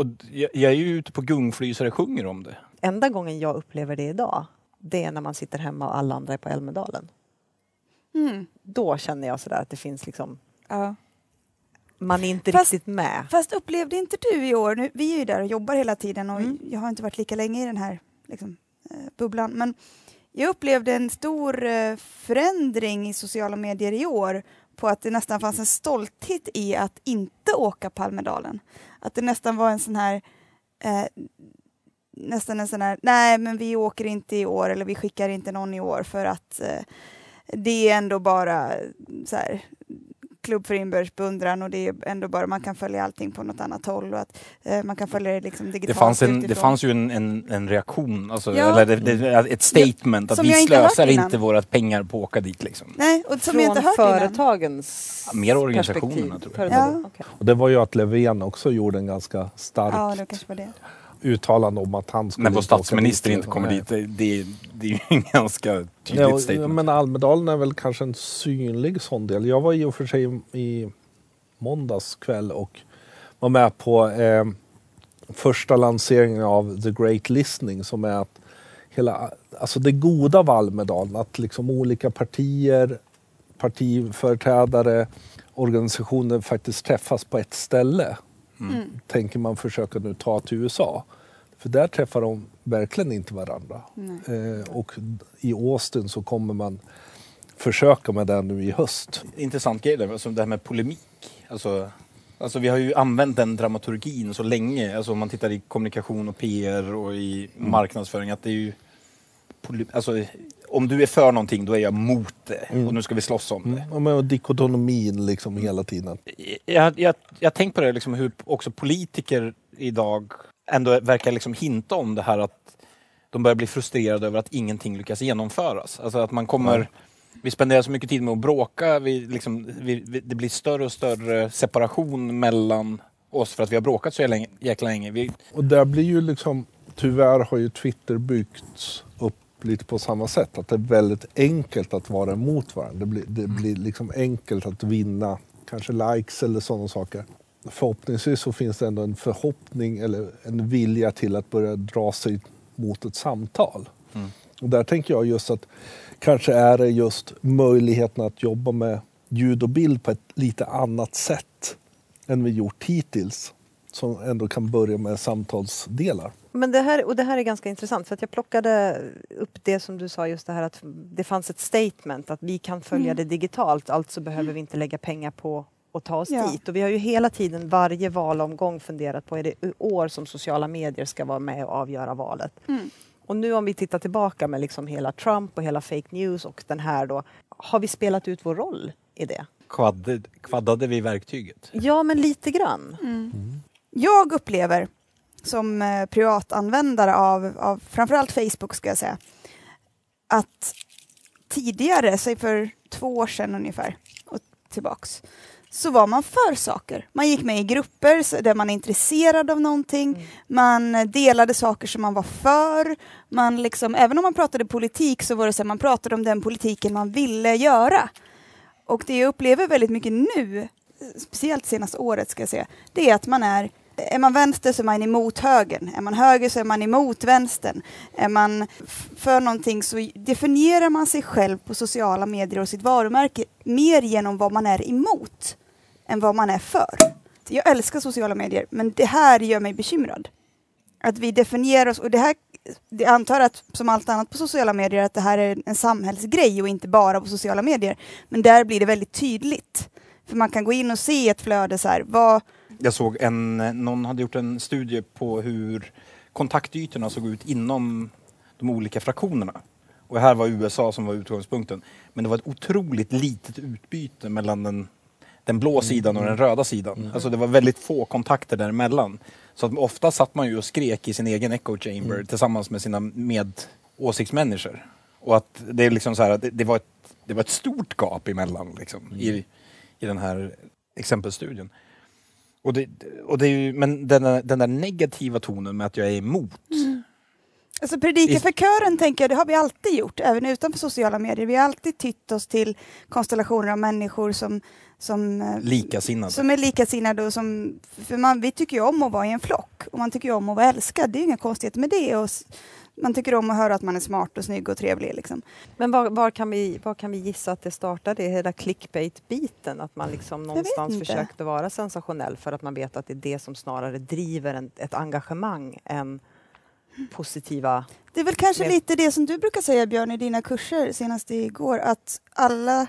S3: och jag, jag är ju ute på gungfly så det sjunger om det.
S1: Enda gången jag upplever det idag, det är när man sitter hemma och alla andra är på Älmedalen.
S4: Mm.
S1: Då känner jag sådär att det finns liksom,
S4: Ja.
S1: man är inte
S4: Fast-
S1: riktigt med.
S4: Fast upplevde inte du i år, nu, vi är ju där och jobbar hela tiden och
S1: Mm.
S4: jag har inte varit lika länge i den här liksom, eh, bubblan, men jag upplevde en stor eh, förändring i sociala medier i år på att det nästan fanns en stolthet i att inte åka Palmedalen. Att det nästan var en sån här eh, nästan en sån här, nej men vi åker inte i år eller vi skickar inte någon i år för att eh, det är ändå bara så här, klubb för inbördes beundran och det är ändå bara man kan följa allting på något annat håll och att eh, man kan följa det liksom
S3: Det
S4: digitalt
S3: fanns, en, det fanns ju en, en, en reaktion, alltså,
S4: Ja.
S3: eller det, det, ett statement
S4: Som
S3: att vi
S4: inte
S3: slösar inte våra pengar på att åka dit. Liksom.
S4: Nej, och som
S1: Från
S4: jag inte hört innan.
S1: företagens
S3: Ja, mer organisationerna,
S1: perspektiv.
S3: tror jag.
S4: Ja.
S2: Och det var ju att Löfven också gjorde en ganska stark
S4: Ja, det kanske var det.
S2: Uttalande om att han skulle
S3: När vår statsminister inte kommer dit, det, det, det är ju en ganska
S2: Ja,
S3: tydligt
S2: och-
S3: statement.
S2: men Almedalen är väl kanske en synlig sån del. Jag var i och för sig i måndags kväll och var med på eh, första lanseringen av The Great Listening som är att hela, alltså det goda av Almedalen, att liksom olika partier, partiföreträdare, organisationer faktiskt träffas på ett ställe.
S4: Mm.
S2: Tänker man försöka nu ta till USA. För där träffar de verkligen inte varandra. Eh, och i Austin så kommer man försöka med det nu i höst.
S3: Intressant grej där, alltså det här med polemik. Alltså, alltså vi har ju använt den dramaturgin så länge. Alltså om man tittar i kommunikation och PR och i
S2: Mm.
S3: marknadsföring. Att det är ju... Alltså, om du är för någonting, då är jag mot det. Och nu ska vi slåss om det.
S2: Mm. Men dikotomin liksom hela tiden.
S3: Jag, jag, jag tänkt på det, liksom, hur också politiker idag ändå verkar liksom hinta om det här att de börjar bli frustrerade över att ingenting lyckas genomföras. Alltså att man kommer... Vi spenderar så mycket tid med att bråka, vi, liksom, vi, vi, det blir större och större separation mellan oss för att vi har bråkat så länge, jäkla länge. Vi,
S2: Och där blir ju liksom, tyvärr har ju Twitter byggts upp lite på samma sätt. Att det är väldigt enkelt att vara emot varandra. Det blir, det blir liksom enkelt att vinna kanske likes eller sådana saker. Förhoppningsvis så finns det ändå en förhoppning eller en vilja till att börja dra sig mot ett samtal. Och där tänker jag just att kanske är det just möjligheten att jobba med ljud och bild på ett lite annat sätt än vi gjort hittills. Som ändå kan börja med samtalsdelar.
S1: Men det här, och det här är ganska intressant för att jag plockade upp det som du sa just det här att det fanns ett statement att vi kan följa
S4: Mm.
S1: det digitalt alltså behöver vi inte lägga pengar på att ta oss
S4: Ja.
S1: dit. Och vi har ju hela tiden varje valomgång funderat på är det år som sociala medier ska vara med och avgöra valet.
S4: Mm.
S1: Och nu om vi tittar tillbaka med liksom hela Trump och hela fake news och den här då, har vi spelat ut vår roll i det?
S3: kvaddade, kvaddade vi verktyget?
S1: Ja, men lite grann.
S4: Jag upplever som eh, privatanvändare av, av framförallt Facebook ska jag säga, att tidigare, säg för två år sedan ungefär och tillbaks, så var man för saker. Man gick med i grupper där man är intresserad av någonting, man eh, delade saker som man var för, man liksom, även om man pratade politik så var det så att man pratade om den politiken man ville göra. Och det jag upplever väldigt mycket nu, speciellt senaste året ska jag säga, det är att man är är man vänster så är man emot högern. Är man höger så är man emot vänstern. Är man för någonting så definierar man sig själv på sociala medier och sitt varumärke mer genom vad man är emot än vad man är för. Jag älskar sociala medier, men det här gör mig bekymrad. Att vi definierar oss, och det här, jag antar att som allt annat på sociala medier, att det här är en samhällsgrej och inte bara på sociala medier. Men där blir det väldigt tydligt. För man kan gå in och se ett flöde så här, vad,
S3: jag såg en, någon hade gjort en studie på hur kontaktytorna såg ut inom de olika fraktionerna. Och här var USA som var utgångspunkten. Men det var ett otroligt litet utbyte mellan den, den blå sidan och den röda sidan. Alltså det var väldigt få kontakter däremellan. Så att ofta satt man ju och skrek i sin egen echo chamber tillsammans med sina medåsiktsmänniskor. Och att det är liksom så här, det, det, var ett, det var ett stort gap emellan liksom, i, i den här exempelstudien. Och det, och det är ju, men den, där- den där negativa tonen med att jag är emot.
S4: Alltså predika för kören tänker jag, det har vi alltid gjort, även utanför sociala medier. Vi har alltid tytt oss till konstellationer av människor som, som, eh,
S3: Likasinnade.
S4: som är likasinnade och som, för man, vi tycker ju om att vara i en flock och man tycker ju om att vara älskad. Det är ju inga konstigheter med det. Och man tycker om att höra att man är smart och snygg och trevlig. Liksom.
S1: Men var, var, kan vi, var kan vi gissa att det startade? Hela clickbait-biten? Att man liksom någonstans försökte vara sensationell för att man vet att det är det som snarare driver en, ett engagemang än positiva...
S4: Det är väl kanske
S1: Men-
S4: lite det som du brukar säga Björn i dina kurser senast igår, att alla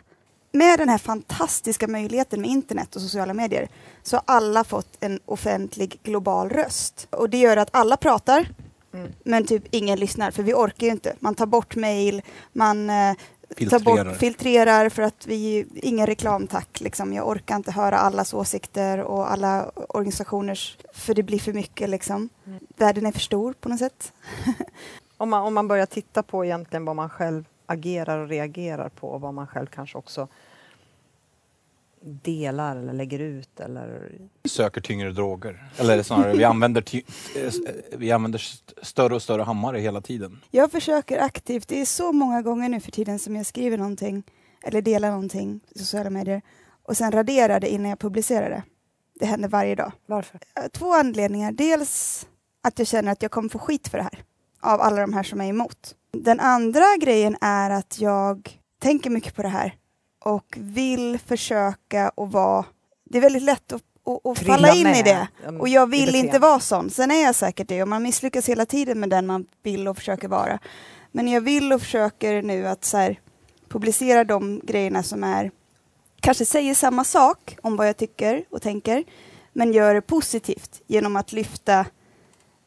S4: med den här fantastiska möjligheten med internet och sociala medier så har alla fått en offentlig global röst. Och det gör att alla pratar
S1: Mm.
S4: men typ ingen lyssnar för vi orkar ju inte. Man tar bort mail, man eh, tar
S3: Filtrerar.
S4: bort, filtrerar för att vi, ingen reklam tack. Liksom. Jag orkar inte höra allas åsikter och alla organisationers, för det blir för mycket liksom.
S1: Mm.
S4: Världen är för stor på något sätt. [LAUGHS]
S1: Om man, om man börjar titta på egentligen vad man själv agerar och reagerar på och vad man själv kanske också delar eller lägger ut eller...
S3: Söker tyngre droger. Eller snarare, vi använder, ty- eh, vi använder st- större och större hammare hela tiden.
S4: Jag försöker aktivt, det är så många gånger nu för tiden som jag skriver någonting eller delar någonting i sociala medier och sen raderar det innan jag publicerar det. Det händer varje dag.
S1: Varför?
S4: Eh, Två anledningar. Dels att jag känner att jag kommer få skit för det här av alla de här som är emot. Den andra grejen är att jag tänker mycket på det här och vill försöka att vara... Det är väldigt lätt att, att
S1: Trilla
S4: falla in i
S1: med
S4: det.
S1: ja,
S4: Och jag
S1: i
S4: vill inte vara sån. Sen är jag säkert det och man misslyckas hela tiden med den man vill och försöker vara. Men jag vill och försöker nu att så här, publicera de grejerna som är kanske säger samma sak om vad jag tycker och tänker men gör det positivt genom att lyfta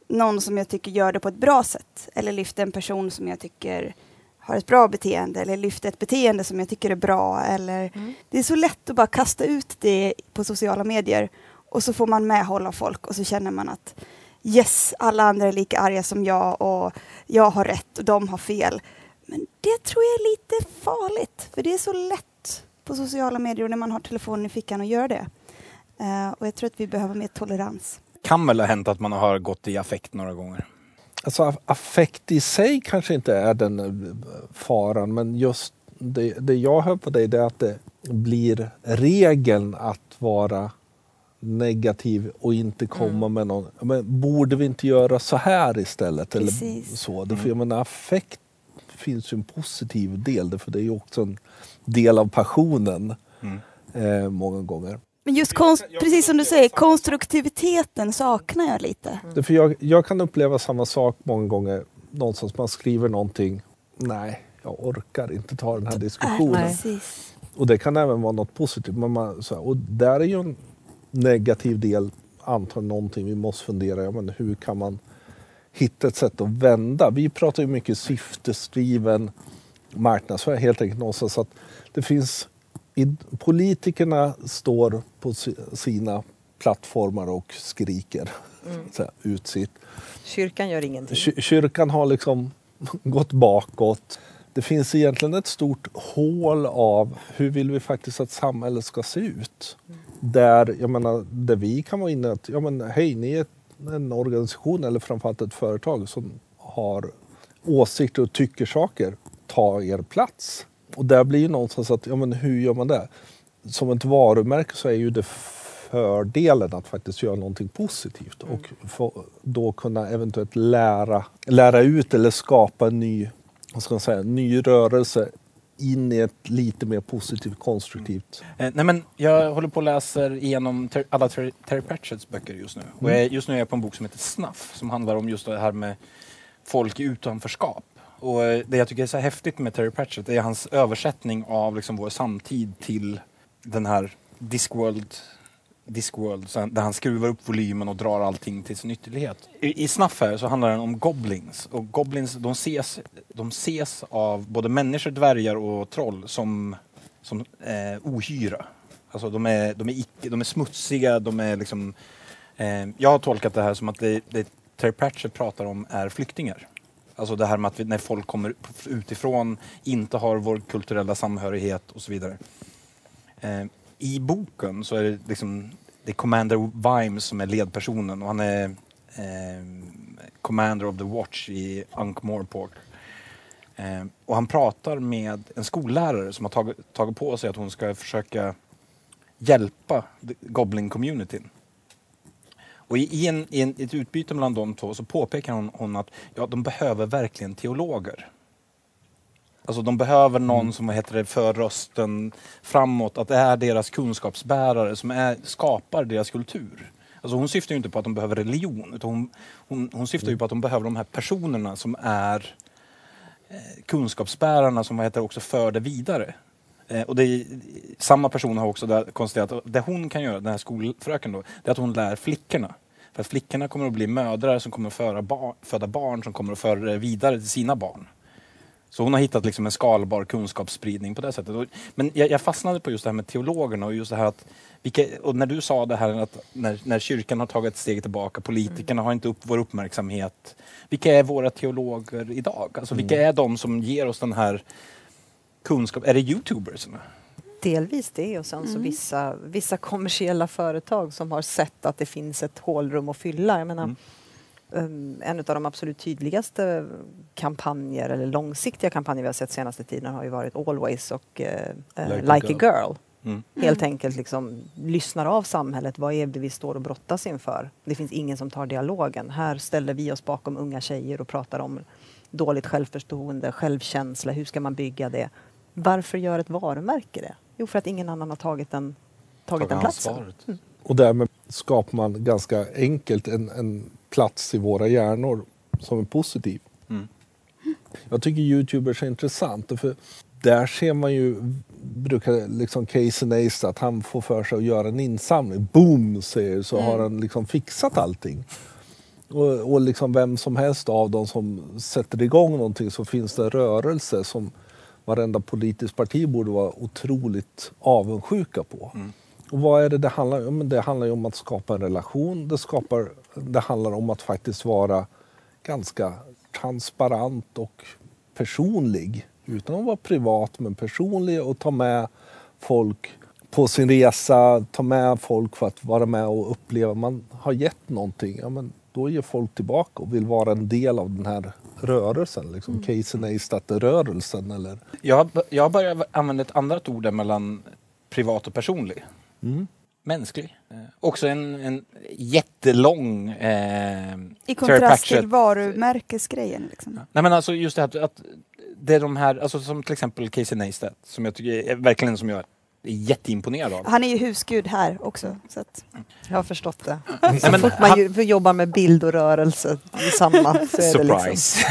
S4: någon som jag tycker gör det på ett bra sätt eller lyfta en person som jag tycker har ett bra beteende eller lyfta ett beteende som jag tycker är bra. Eller...
S1: Mm.
S4: Det är så lätt att bara kasta ut det på sociala medier och så får man medhålla folk och så känner man att yes, alla andra är lika arga som jag och jag har rätt och de har fel. Men det tror jag är lite farligt för det är så lätt på sociala medier och när man har telefonen i fickan att göra det. Eh, och jag tror att vi behöver mer tolerans.
S3: Kan väl ha hänt att man har gått i affekt några gånger.
S2: Alltså aff- affekt i sig kanske inte är den eh, faran men just det, det jag hör på dig det är att det blir regeln att vara negativ och inte komma med någon, men borde vi inte göra så här istället? Eller
S4: Precis.
S2: så. Därför jag menar affekt finns ju en positiv del därför det är ju också en del av passionen
S3: Mm.
S2: eh, många gånger.
S4: Men just konst, precis som du säger, konstruktiviteten saknar jag lite.
S2: Därför jag, jag kan uppleva samma sak många gånger. Någonstans man skriver någonting. Nej, jag orkar inte ta den här diskussionen.
S1: Nej.
S2: Och det kan även vara något positivt. Men man, så här, och där är ju en negativ del antagligen någonting vi måste fundera ja, men hur kan man hitta ett sätt att vända? Vi pratar ju mycket syftesdriven marknadsföring helt enkelt någonstans att det finns politikerna står på si- sina plattformar och skriker så här, ut sitt.
S1: Kyrkan gör ingenting.
S2: Ky- Kyrkan har liksom [LAUGHS] gått bakåt. Det finns egentligen ett stort hål av hur vill vi faktiskt att samhället ska se ut? Där, jag menar, där vi kan vara inne att, ja men hej, ni är en organisation eller framförallt ett företag som har åsikter och tycker saker. Ta er plats. Och där blir ju någonstans att, ja men hur gör man det? Som ett varumärke så är ju det fördelen att faktiskt göra någonting positivt och få, då kunna eventuellt lära, lära ut eller skapa en ny, vad ska man säga, ny rörelse in i ett lite mer positivt, konstruktivt.
S3: Eh, nej men jag håller på och läser igenom ter- alla Ter- Terry Pratchetts böcker just nu. Och jag, just nu är jag på en bok som heter Snuff som handlar om just det här med folk i utanförskap. Och eh, det jag tycker är så häftigt med Terry Pratchett är hans översättning av liksom vår samtid till den här Discworld Discworld, där han skruvar upp volymen och drar allting till sin ytterlighet. I, i Snuff här så handlar den om goblins. Och goblins de ses, de ses av både människor, dvärgar och troll som, som eh, ohyra. Alltså de är, de, är icke, de är smutsiga, de är liksom... Eh, jag har tolkat det här som att det, det Terry Pratchett pratar om är flyktingar. Alltså det här med att vi, när folk kommer utifrån, inte har vår kulturella samhörighet och så vidare. Eh, I boken så är det liksom det är Commander Vimes som är ledpersonen och han är eh, Commander of the Watch i Ankh-Morpork. Eh, och han pratar med en skollärare som har tagit, tagit på sig att hon ska försöka hjälpa Goblin-communityn. Och i, en, i en, ett utbyte mellan de två så påpekar hon, hon att ja, de behöver verkligen teologer. Alltså de behöver någon som vad heter det, för rösten framåt, att det är deras kunskapsbärare som är, skapar deras kultur. Alltså hon syftar ju inte på att de behöver religion, utan hon, hon, hon syftar ju på att de behöver de här personerna som är eh, kunskapsbärarna som vad heter, också för det vidare. Eh, och det är, samma person har också där konstaterat att det hon kan göra, den här skolfröken då, det är att hon lär flickorna. För att flickorna kommer att bli mödrar som kommer att föra bar, föda barn som kommer att föra det vidare till sina barn. Så hon har hittat liksom en skalbar kunskapsspridning på det sättet. Men jag, jag fastnade på just det här med teologerna och just det här att vilka, och när du sa det här att när, när kyrkan har tagit ett steg tillbaka, politikerna har inte upp vår uppmärksamhet. Vilka är våra teologer idag? Alltså vilka är de som ger oss den här kunskap? Är det youtubers?
S1: Delvis det och sen så vissa, vissa kommersiella företag som har sett att det finns ett hålrum att fylla. Jag menar, um, en av de absolut tydligaste kampanjer eller långsiktiga kampanjer vi har sett senaste tiden har ju varit Always och uh, uh,
S2: Like
S1: Like,
S2: a
S1: a Girl.
S3: Mm.
S1: Helt enkelt liksom lyssnar av samhället. Vad är det vi står och brottas inför? Det finns ingen som tar dialogen. Här ställer vi oss bakom unga tjejer och pratar om dåligt självförtroende, självkänsla. Hur ska man bygga det? Varför gör ett varumärke det? Jo, för att ingen annan har tagit den, tagit den platsen.
S3: ansvaret.
S2: Och därmed skapar man ganska enkelt en, en plats i våra hjärnor som är positiv.
S3: Mm.
S2: Jag tycker Youtubers är intressant för där ser man ju, brukar liksom Casey Neistat, att han får för sig att göra en insamling. Boom säger så har han liksom fixat allting. Och, och liksom vem som helst av dem som sätter igång någonting så finns det en rörelse som varenda politiskt parti borde vara otroligt avundsjuka på. Och vad är det det handlar om? Det handlar ju om att skapa en relation. Det, skapar, det handlar om att faktiskt vara ganska transparent och personlig. Utan att vara privat men personlig och ta med folk på sin resa, ta med folk för att vara med och uppleva. Man har gett någonting, ja, men då ger folk tillbaka och vill vara en del av den här rörelsen. Liksom
S1: Mm.
S2: Casey Neistat-rörelsen eller
S3: Jag, jag har börjat använda ett annat ord mellan privat och personlig.
S2: Mm.
S3: Mänsklig. Eh, också en, en jättelång... Eh,
S4: I kontrast till varumärkesgrejen. Liksom.
S3: Nej men alltså just det här att, att det är de här, alltså som till exempel Casey Neistat, som jag tycker är verkligen som jag jätteimponerad av.
S4: Han är ju husgud här också. Så att,
S1: Jag har förstått det.
S3: Nej,
S1: Så
S3: men
S1: fort man
S3: han-
S1: jobbar med bild och rörelse i samma så är det liksom...
S3: Surprise!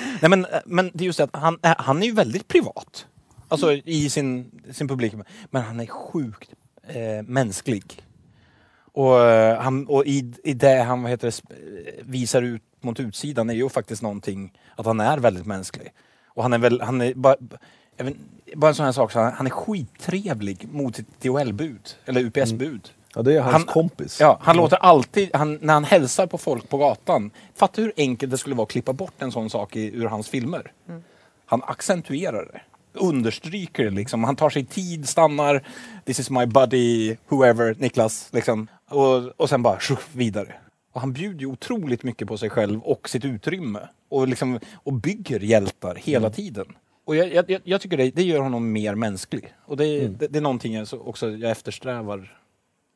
S3: [LAUGHS] Nej men, men det är just det att han, är- han är ju väldigt privat. Alltså i sin, sin publik. Men han är sjukt eh, mänsklig. Och, eh, han, och i, i det han vad heter det, eh, visar ut mot utsidan är ju faktiskt någonting att han är väldigt mänsklig. Och han är väl, han är vet, bara en sån här sak, så han, han är skittrevlig mot sitt DHL-bud, eller UPS-bud.
S2: ja, det är hans
S3: Han-
S2: kompis.
S3: Ja, han låter alltid, han, när han hälsar på folk på gatan, fatta hur enkelt det skulle vara att klippa bort en sån sak i, ur hans filmer. Han accentuerar det, understryker det liksom. Han tar sig tid, stannar, this is my buddy, whoever, Niklas, liksom. Och, och sen bara tjoff, vidare. Och han bjuder ju otroligt mycket på sig själv och sitt utrymme. Och, liksom, och bygger hjältar hela tiden. Och jag, jag, jag- tycker det, det gör honom mer mänsklig. Och det, det, det är någonting jag så- också jag eftersträvar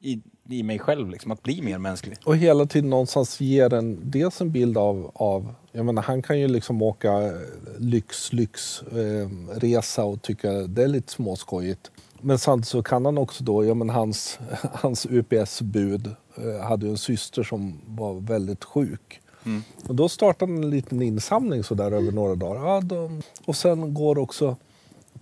S3: i, i mig själv, liksom, att bli mer mänsklig.
S2: Och hela tiden någonstans ger en dels en bild av, av jag menar han kan ju liksom åka eh, lyx, lyx eh, resa och tycka det är lite småskojigt. Men samtidigt så kan han också då, ja men hans, [LAUGHS] hans UPS-bud eh, hade ju en syster som var väldigt sjuk. Mm. Och då startade han en liten insamling så där över några dagar. Ja, de, och sen går också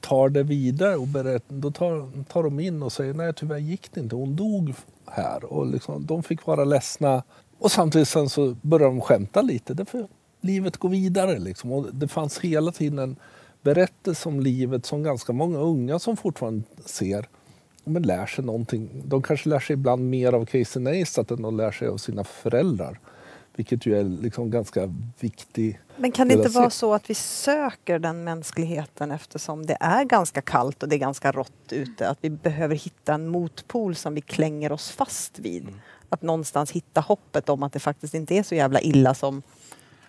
S2: tar det vidare och berättar, då tar, tar de in och säger nej tyvärr gick det inte, hon dog här. Och liksom, de fick vara ledsna. Och samtidigt sen så börjar de skämta lite, därför livet går vidare. Liksom. Och det fanns hela tiden en berättelse om livet som ganska många unga som fortfarande ser men lär sig någonting. De kanske lär sig ibland mer av Casey Neistat än de lär sig av sina föräldrar. Vilket ju är liksom ganska viktig
S1: Men kan det inte vara så att vi söker den mänskligheten eftersom det är ganska kallt och det är ganska rått ute? Att vi behöver hitta en motpol som vi klänger oss fast vid. Att någonstans hitta hoppet om att det faktiskt inte är så jävla illa som,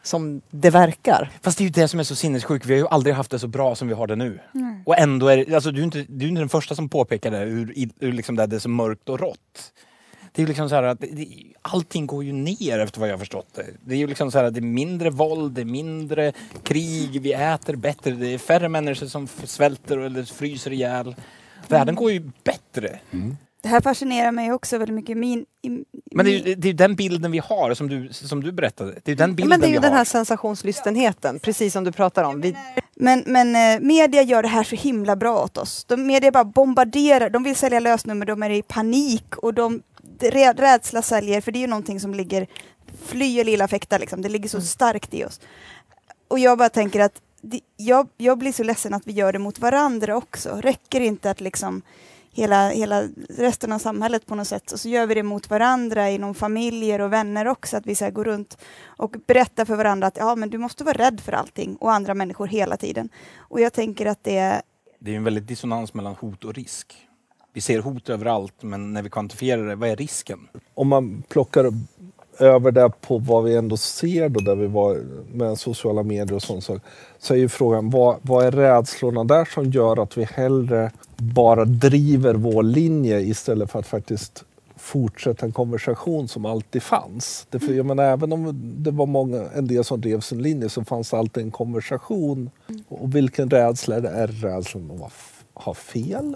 S1: som det verkar.
S3: Fast det är ju det som är så sinnessjukt. Vi har ju aldrig haft det så bra som vi har det nu. Och ändå är det, alltså du är inte, du är inte den första som påpekar det, hur, hur liksom det är så mörkt och rått. Det är ju liksom så här att det, allting går ju ner efter vad jag har förstått det. Det är ju liksom så här att det är mindre våld, det är mindre krig, vi äter bättre, det är färre människor som svälter eller fryser ihjäl. Världen går ju bättre.
S4: det här fascinerar mig också väldigt mycket. Min, i,
S3: Men det är ju det är ju den bilden vi har som du, som du berättade. Det är ju den bilden
S1: Men det är ju den
S3: har.
S1: här sensationslystenheten, precis som du pratar om. Vi,
S4: Men, men eh, media gör det här så himla bra åt oss. De, media bara bombarderar, de vill sälja lösnummer, de är i panik och de, rädsla säljer, för det är ju någonting som ligger, fly eller illa fäkta liksom, det ligger så starkt i oss. Och jag bara tänker att det, jag, jag blir så ledsen att vi gör det mot varandra också. Räcker det inte att liksom hela, hela resten av samhället på något sätt, och så gör vi det mot varandra inom familjer och vänner också, att vi så går runt och berättar för varandra att ja, men du måste vara rädd för allting och andra människor hela tiden. Och jag tänker att det,
S3: det är en väldigt dissonans mellan hot och risk. Vi ser hot överallt, men när vi kvantifierar det, vad är risken?
S2: Om man plockar över det på vad vi ändå ser då, där vi var med sociala medier och sånt, så, så är ju frågan vad, vad är rädslorna där som gör att vi hellre bara driver vår linje istället för att faktiskt fortsätta en konversation som alltid fanns. Det för, jag menar, även om det var många, en del som drev sin linje så fanns det alltid en konversation. Och vilken rädsla är det? Är det rädslan att ha fel?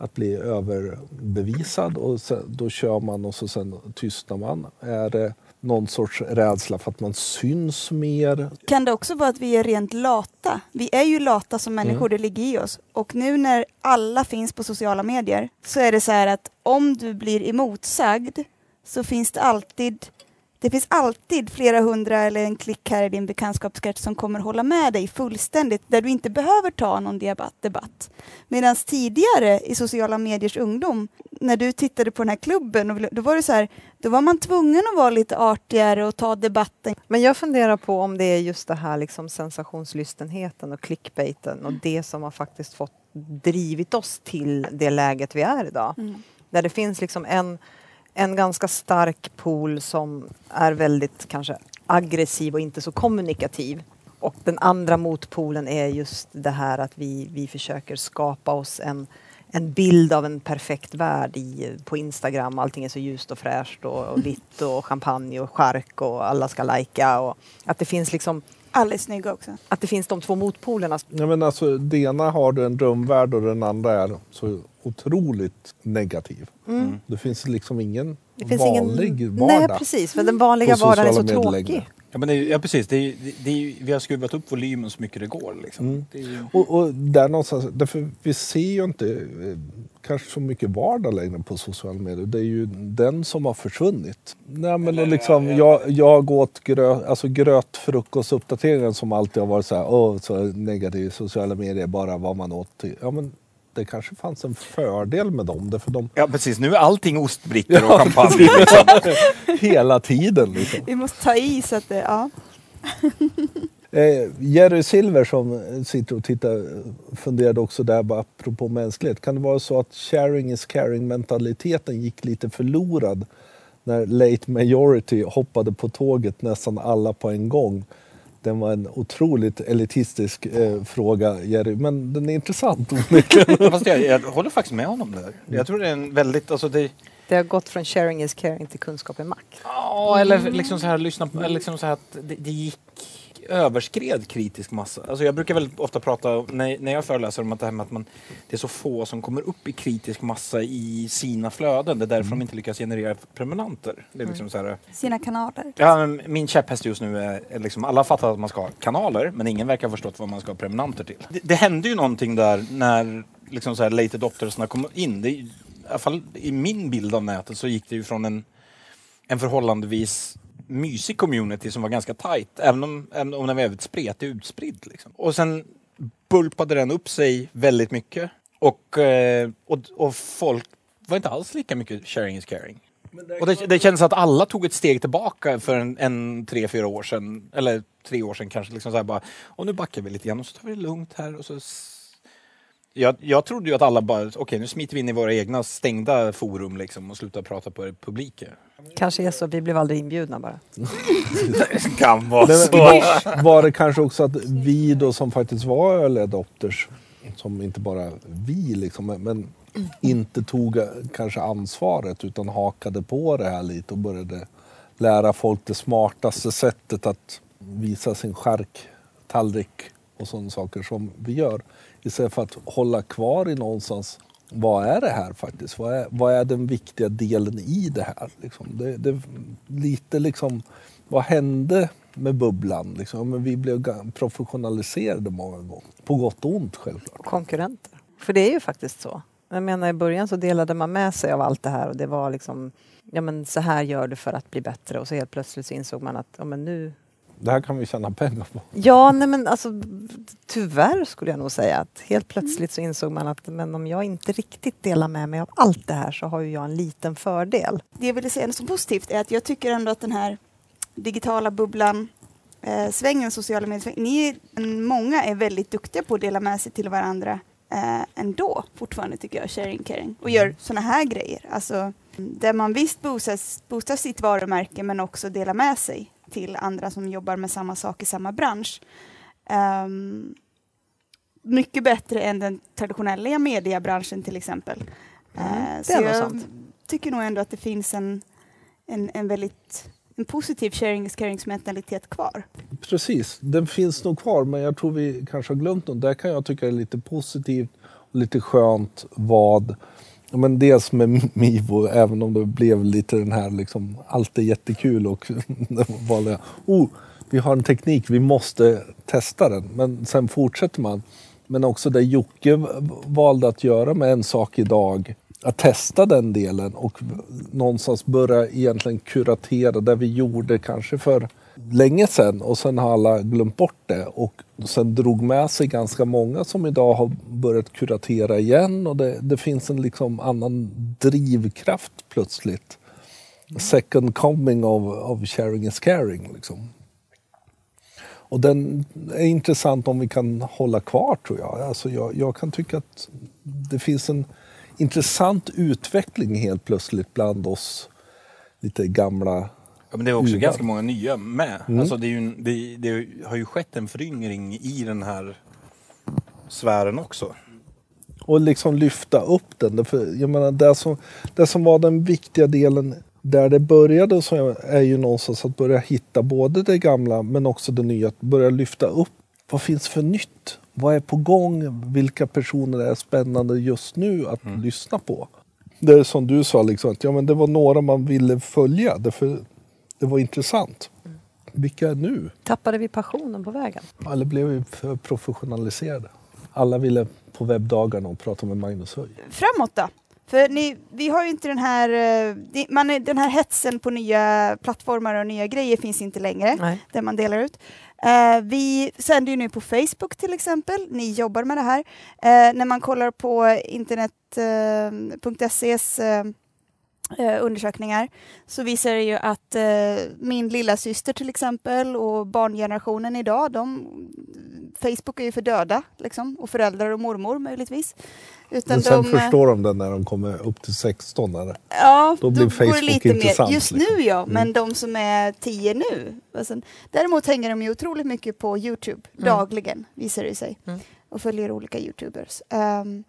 S2: Att bli överbevisad och sen, då kör man och så sen tystnar man. Är det någon sorts rädsla för att man syns mer?
S4: Kan det också vara att vi är rent lata? Vi är ju lata som människor,
S2: Mm.
S4: det ligger i oss. Och nu när alla finns på sociala medier så är det så här att om du blir emotsagd så finns det alltid det finns alltid flera hundra eller en klick här i din bekantskapskrets som kommer hålla med dig fullständigt där du inte behöver ta någon debatt. Medan tidigare i sociala mediers ungdom, när du tittade på den här klubben, då var det så här, då var man tvungen att vara lite artigare och ta debatten.
S1: Men jag funderar på om det är just det här liksom sensationslystenheten och clickbaiten och det som har faktiskt fått drivit oss till det läget vi är idag. Där det finns liksom en, en ganska stark pool som är väldigt kanske aggressiv och inte så kommunikativ. Och den andra motpolen är just det här att vi, vi försöker skapa oss en, en bild av en perfekt värld i, på Instagram. Allting är så ljust och fräscht och, och vitt och champagne och chark och alla ska lajka. Och att det finns liksom
S4: Alldeles snygga också.
S1: att det finns de två motpolerna.
S2: Ja, men alltså, det ena har du en drömvärld och den andra är så otroligt negativ. Det finns liksom ingen
S1: Mm. Det finns
S2: vanlig
S1: ingen...
S2: vardag.
S1: Nej, precis. För den vanliga vardagen är så tråkig.
S3: Ja, men det ja precis, det är, det, det är, vi har skruvat upp volymen så mycket det går. Liksom. Det är ju,
S2: Och, och där någonstans, därför vi ser ju inte eh, kanske så mycket vardag längre på sociala medier. Det är ju den som har försvunnit. Nej, men och liksom, jag, jag åt gröt, alltså grötfrukostuppdateringen som alltid har varit så här, åh, så negativ sociala medier, bara vad man åt. till." Ja, men det kanske fanns en fördel med dem, därför de
S3: ja precis, nu är allting ostbrickor och champagne. [LAUGHS]
S2: hela tiden. Liksom.
S4: Vi måste ta i så att det, ja. [LAUGHS]
S2: Eh, Jerry Silver som sitter och tittar funderade också där, bara apropå mänsklighet. Kan det vara så att sharing is caring mentaliteten gick lite förlorad när late majority hoppade på tåget nästan alla på en gång? Den var en otroligt elitistisk eh, fråga Jerry, men den är intressant [LAUGHS] onekligen.
S3: Fast jag, jag håller faktiskt med honom där. Jag tror det är en väldigt, alltså det,
S1: Det har gått från sharing is caring till kunskap är makt.
S3: Ja, eller liksom så här, lyssna på, eller liksom så här att det, det gick överskred kritisk massa. Alltså jag brukar väldigt ofta prata, när, när jag föreläser om att det här med att man, det är så få som kommer upp i kritisk massa i sina flöden. Det är därför de inte lyckas generera prenumeranter. Det är liksom så här,
S4: Sina kanaler.
S3: ja, min käpphäst just nu är, är liksom, alla fattar att man ska ha kanaler, men ingen verkar ha förstått vad man ska ha prenumeranter till. Det, det hände ju någonting där när liksom så här late adoptersna kom in. Det, I alla fall i min bild av nätet så gick det ju från en en förhållandevis mysig community som var ganska tight. Även om, även om den var väldigt spretig och utspridd. Liksom. Och sen bulpade den upp sig väldigt mycket. Och, eh, och, och folk var inte alls lika mycket sharing is caring. Och det, det kändes att alla tog ett steg tillbaka för en, en tre, fyra år sedan. Eller tre år sedan kanske. Liksom så här bara, och nu backar vi lite grann och så tar vi det lugnt här. Och så jag, jag trodde ju att alla bara, okej nu smiter vi in i våra egna stängda forum liksom och slutar prata på publiken.
S1: Kanske är så, vi blev aldrig inbjudna bara. [LAUGHS]
S3: kan vara
S2: Men var, var det kanske också att vi då som faktiskt var early adopters, som inte bara vi liksom, men- inte tog kanske ansvaret utan hakade på det här lite och började lära folk det smartaste sättet att visa sin skärk, tallrik och sådana saker som vi gör. Istället för att hålla kvar i någonstans vad är det här faktiskt? Vad är, vad är den viktiga delen i det här? Liksom? Det, det, lite liksom, vad hände med bubblan? Liksom? Men vi blev professionaliserade många gånger. På gott och ont självklart.
S1: konkurrenter. För det är ju faktiskt så. Jag menar i början så delade man med sig av allt det här och det var liksom ja men så här gör du för att bli bättre och så helt plötsligt så insåg man att ja men nu
S2: det här kan vi tjäna pengar på.
S1: Ja, nej men alltså tyvärr skulle jag nog säga att helt plötsligt så insåg man att men om jag inte riktigt delar med mig av allt det här så har ju jag en liten fördel.
S4: Det jag ville säga som positivt är att jag tycker ändå att den här digitala bubblan, eh, svängen, sociala medier, ni, många är väldigt duktiga på att dela med sig till varandra eh, ändå fortfarande tycker jag, sharing caring och gör sådana här grejer. Alltså, där man visst boostar, boostar sitt varumärke men också delar med sig till andra som jobbar med samma sak i samma bransch. Um, mycket bättre än den traditionella mediebranschen till exempel.
S1: Mm, det
S4: så jag
S1: sant.
S4: tycker nog ändå att det finns en, en, en väldigt en positiv sharing is caring-mentalitet kvar.
S2: Precis, den finns nog kvar men jag tror vi kanske har glömt något. Där kan jag tycka det är lite positivt och lite skönt vad men dels med Mivo, även om det blev lite den här liksom, allt är jättekul och [LAUGHS] vanliga, oh, vi har en teknik, vi måste testa den. Men sen fortsätter man. Men också det Jocke valde att göra med en sak idag, att testa den delen och någonstans börja egentligen kuratera det vi gjorde kanske för länge sedan och sen har alla glömt bort det och sen drog med sig ganska många som idag har börjat kuratera igen och det, det finns en liksom annan drivkraft plötsligt. Second coming of, of sharing is caring. Liksom. Och den är intressant om vi kan hålla kvar tror jag. Alltså jag. Jag kan tycka att det finns en intressant utveckling helt plötsligt bland oss lite gamla
S3: Ja, men det är också
S2: Uvar.
S3: ganska många nya med.
S2: Mm.
S3: Alltså det, ju, det, det har ju skett en föryngring i den här sfären också.
S2: och liksom lyfta upp den. För jag menar, det, som, det som var den viktiga delen där det började så är ju någonstans att börja hitta både det gamla men också det nya. Att börja lyfta upp vad finns för nytt? Vad är på gång? Vilka personer är spännande just nu att lyssna på? Det är som du sa, liksom, att ja, men det var några man ville följa. Därför det var intressant. Vilka är nu?
S1: Tappade vi passionen på vägen?
S2: Eller blev vi för professionaliserade? Alla ville på webbdagarna och prata med Magnus Höj.
S4: Framåt då? För ni, vi har ju inte den här, eh, man den här hetsen på nya plattformar och nya grejer finns inte längre,
S1: Nej.
S4: där man delar ut. Eh, vi sänder ju nu på Facebook till exempel, ni jobbar med det här. Eh, när man kollar på internet.ses eh, eh, undersökningar så visar det ju att eh, min lilla syster till exempel och barngenerationen idag, de, Facebook är ju för döda liksom, och föräldrar och mormor möjligtvis. Utan
S2: Men sen
S4: de, eh,
S2: förstår de det när de kommer upp till 16 eller?
S4: Ja,
S2: Då blir
S4: går det
S2: Facebook
S4: lite
S2: intressant,
S4: Mer. Just
S2: liksom.
S4: nu ja,
S2: Mm.
S4: men de som är 10 nu. Sen, däremot hänger de ju otroligt mycket på Youtube
S1: Mm.
S4: dagligen, visar det sig.
S1: Mm.
S4: Och följer olika Youtubers. Ehm,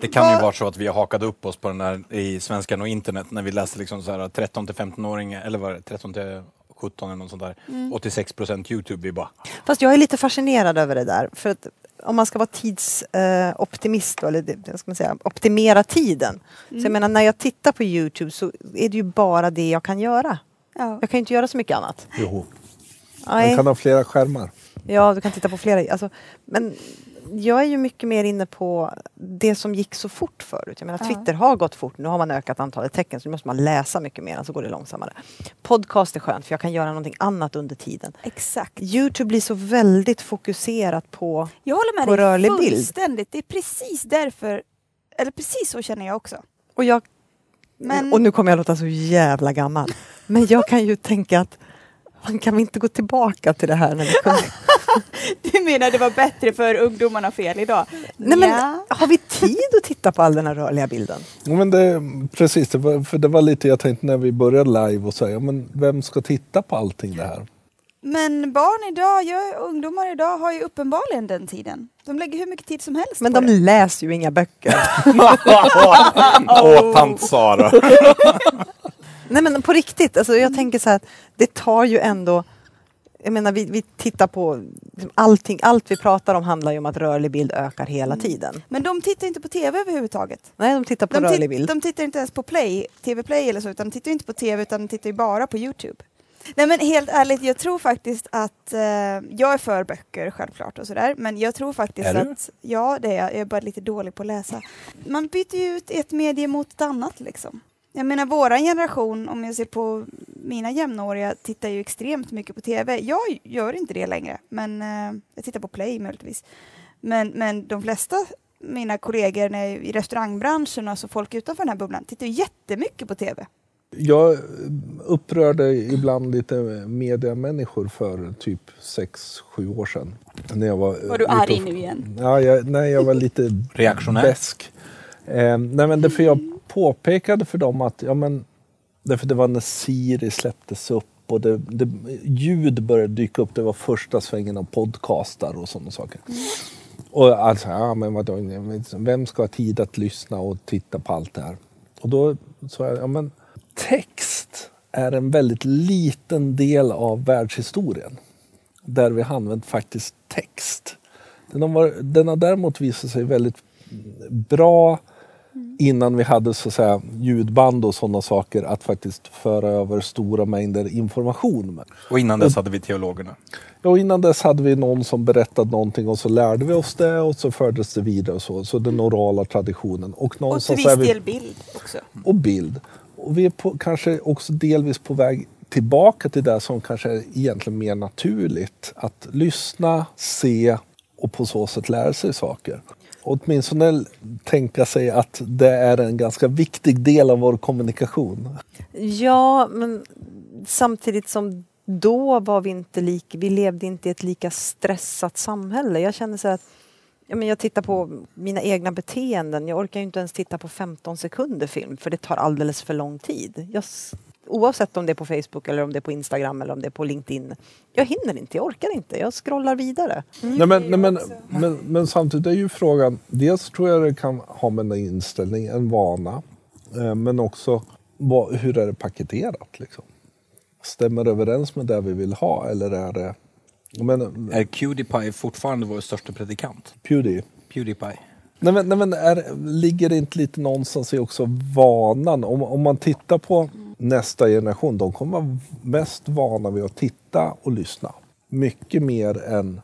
S3: Det kan ju vara så att vi har hakat upp oss på den där i Svenskan och internet när vi läste liksom så här 13 till 15-åringar, eller vad är det, 13 till 17 eller något sånt där.
S4: Mm.
S3: 86 procent Youtube. Vi bara,
S1: Fast jag är lite fascinerad över det där. För att om man ska vara tidsoptimist, eh, eller vad ska man säga, optimera tiden. Så jag menar när jag tittar på Youtube så är det ju bara det jag kan göra.
S4: Ja.
S1: Jag kan ju inte göra så mycket annat.
S2: Jo. Man kan ha flera skärmar.
S1: Ja, du kan titta på flera. Alltså, men jag är ju mycket mer inne på det som gick så fort förut. Jag menar,
S4: Ja.
S1: Twitter har gått fort. Nu har man ökat antalet tecken så nu måste man läsa mycket mer, så går det långsammare. Podcast är skönt för jag kan göra någonting annat under tiden.
S4: Exakt.
S1: Youtube blir så väldigt fokuserat på...
S4: Jag håller med
S1: På
S4: dig
S1: rörlig bild.
S4: fullständigt. Det är precis därför, eller precis så känner jag också.
S1: Och, jag,
S4: Men-
S1: och nu kommer jag låta så jävla gammal. Men jag kan ju tänka att man kan vi inte gå tillbaka till det här när vi kunde... [LAUGHS]
S4: Du menar det var bättre för ungdomarna fel idag?
S1: Nej, men,
S4: Ja.
S1: Har vi tid att titta på all den här rörliga bilden?
S2: Ja, men det, precis, det var, för det var lite jag tänkte när vi började live och säga, men vem ska titta på allting det här?
S4: Men barn idag, ungdomar idag har ju uppenbarligen den tiden. De lägger hur mycket tid som helst
S1: Men
S4: på
S1: de
S4: det.
S1: läser ju inga böcker. [LAUGHS] [LAUGHS]
S3: åh tant Sara! [LAUGHS]
S1: Nej men på riktigt, alltså jag tänker så här att det tar ju ändå jag menar vi, vi tittar på liksom allting, allt vi pratar om handlar ju om att rörlig bild ökar hela tiden.
S4: Men de tittar inte på tv överhuvudtaget.
S1: Nej, de tittar på
S4: De,
S1: rörlig bild.
S4: de tittar inte ens på play, tv-play eller så, utan de tittar inte på tv utan de tittar ju bara på Youtube. Nej men helt ärligt, jag tror faktiskt att eh, jag är för böcker självklart och sådär, men jag tror faktiskt
S3: Är du?
S4: att, ja det är jag, jag är bara lite dålig på att läsa. Man byter ju ut ett medie mot ett annat liksom. Jag menar våran generation, om jag ser på mina jämnåriga, tittar ju extremt mycket på tv. Jag gör inte det längre, men eh, jag tittar på play möjligtvis. Men, men de flesta mina kollegor i restaurangbranschen, alltså folk utanför den här bubblan, tittar jättemycket på tv.
S2: Jag upprörde ibland lite mediamänniskor för typ 6-7 år sedan. När jag var,
S4: Var du arg
S2: och-
S4: nu igen?
S2: Ja, jag, nej, jag var lite
S3: Reaktionär.
S2: besk. Eh, nej, men därför jag påpekade för dem att ja, men, därför det var när Siri släpptes upp och det, det, ljud började dyka upp. Det var första svängen av podcastar och sådana saker. Och alltså, ja, men vadå, vem ska ha tid att lyssna och titta på allt det här? Och då sa jag, ja men text är en väldigt liten del av världshistorien. Där vi har använt faktiskt text. Den har, varit, den har däremot visat sig väldigt bra innan vi hade så att säga, ljudband och sådana saker att faktiskt föra över stora mängder information med.
S3: Och innan dess hade vi teologerna.
S2: Ja, och innan dess hade vi någon som berättade någonting och så lärde vi oss det och så fördes det vidare och så. Så den orala traditionen. Och
S4: Och till viss del bild också.
S2: och bild. Och vi är på, kanske också delvis på väg tillbaka till det som kanske är egentligen mer naturligt. Att lyssna, se och på så sätt lära sig saker. Och åtminstone tänka sig att det är en ganska viktig del av vår kommunikation.
S1: Ja, men samtidigt som då var vi inte lika, vi levde inte i ett lika stressat samhälle. Jag känner så att ja, men jag tittar på mina egna beteenden. Jag orkar ju inte ens titta på 15 sekunder film för det tar alldeles för lång tid. Jag, oavsett om det är på Facebook eller om det är på Instagram eller om det är på LinkedIn. Jag hinner inte, jag orkar inte. Jag scrollar vidare.
S2: Nej, men, nej, men, men, men samtidigt är ju frågan, dels tror jag det kan ha med en inställning, en vana, eh, men också vad, hur är det paketerat? Liksom? Stämmer det överens med det vi vill ha eller är det... Men,
S3: Är Pewdiepie fortfarande vår största predikant?
S2: Pewdie.
S3: Pewdiepie.
S2: Nej, men, nej, men är, ligger det inte lite någonstans i också vanan? Om, om man tittar på nästa generation, de kommer vara mest vana vid att titta och lyssna. Mycket mer än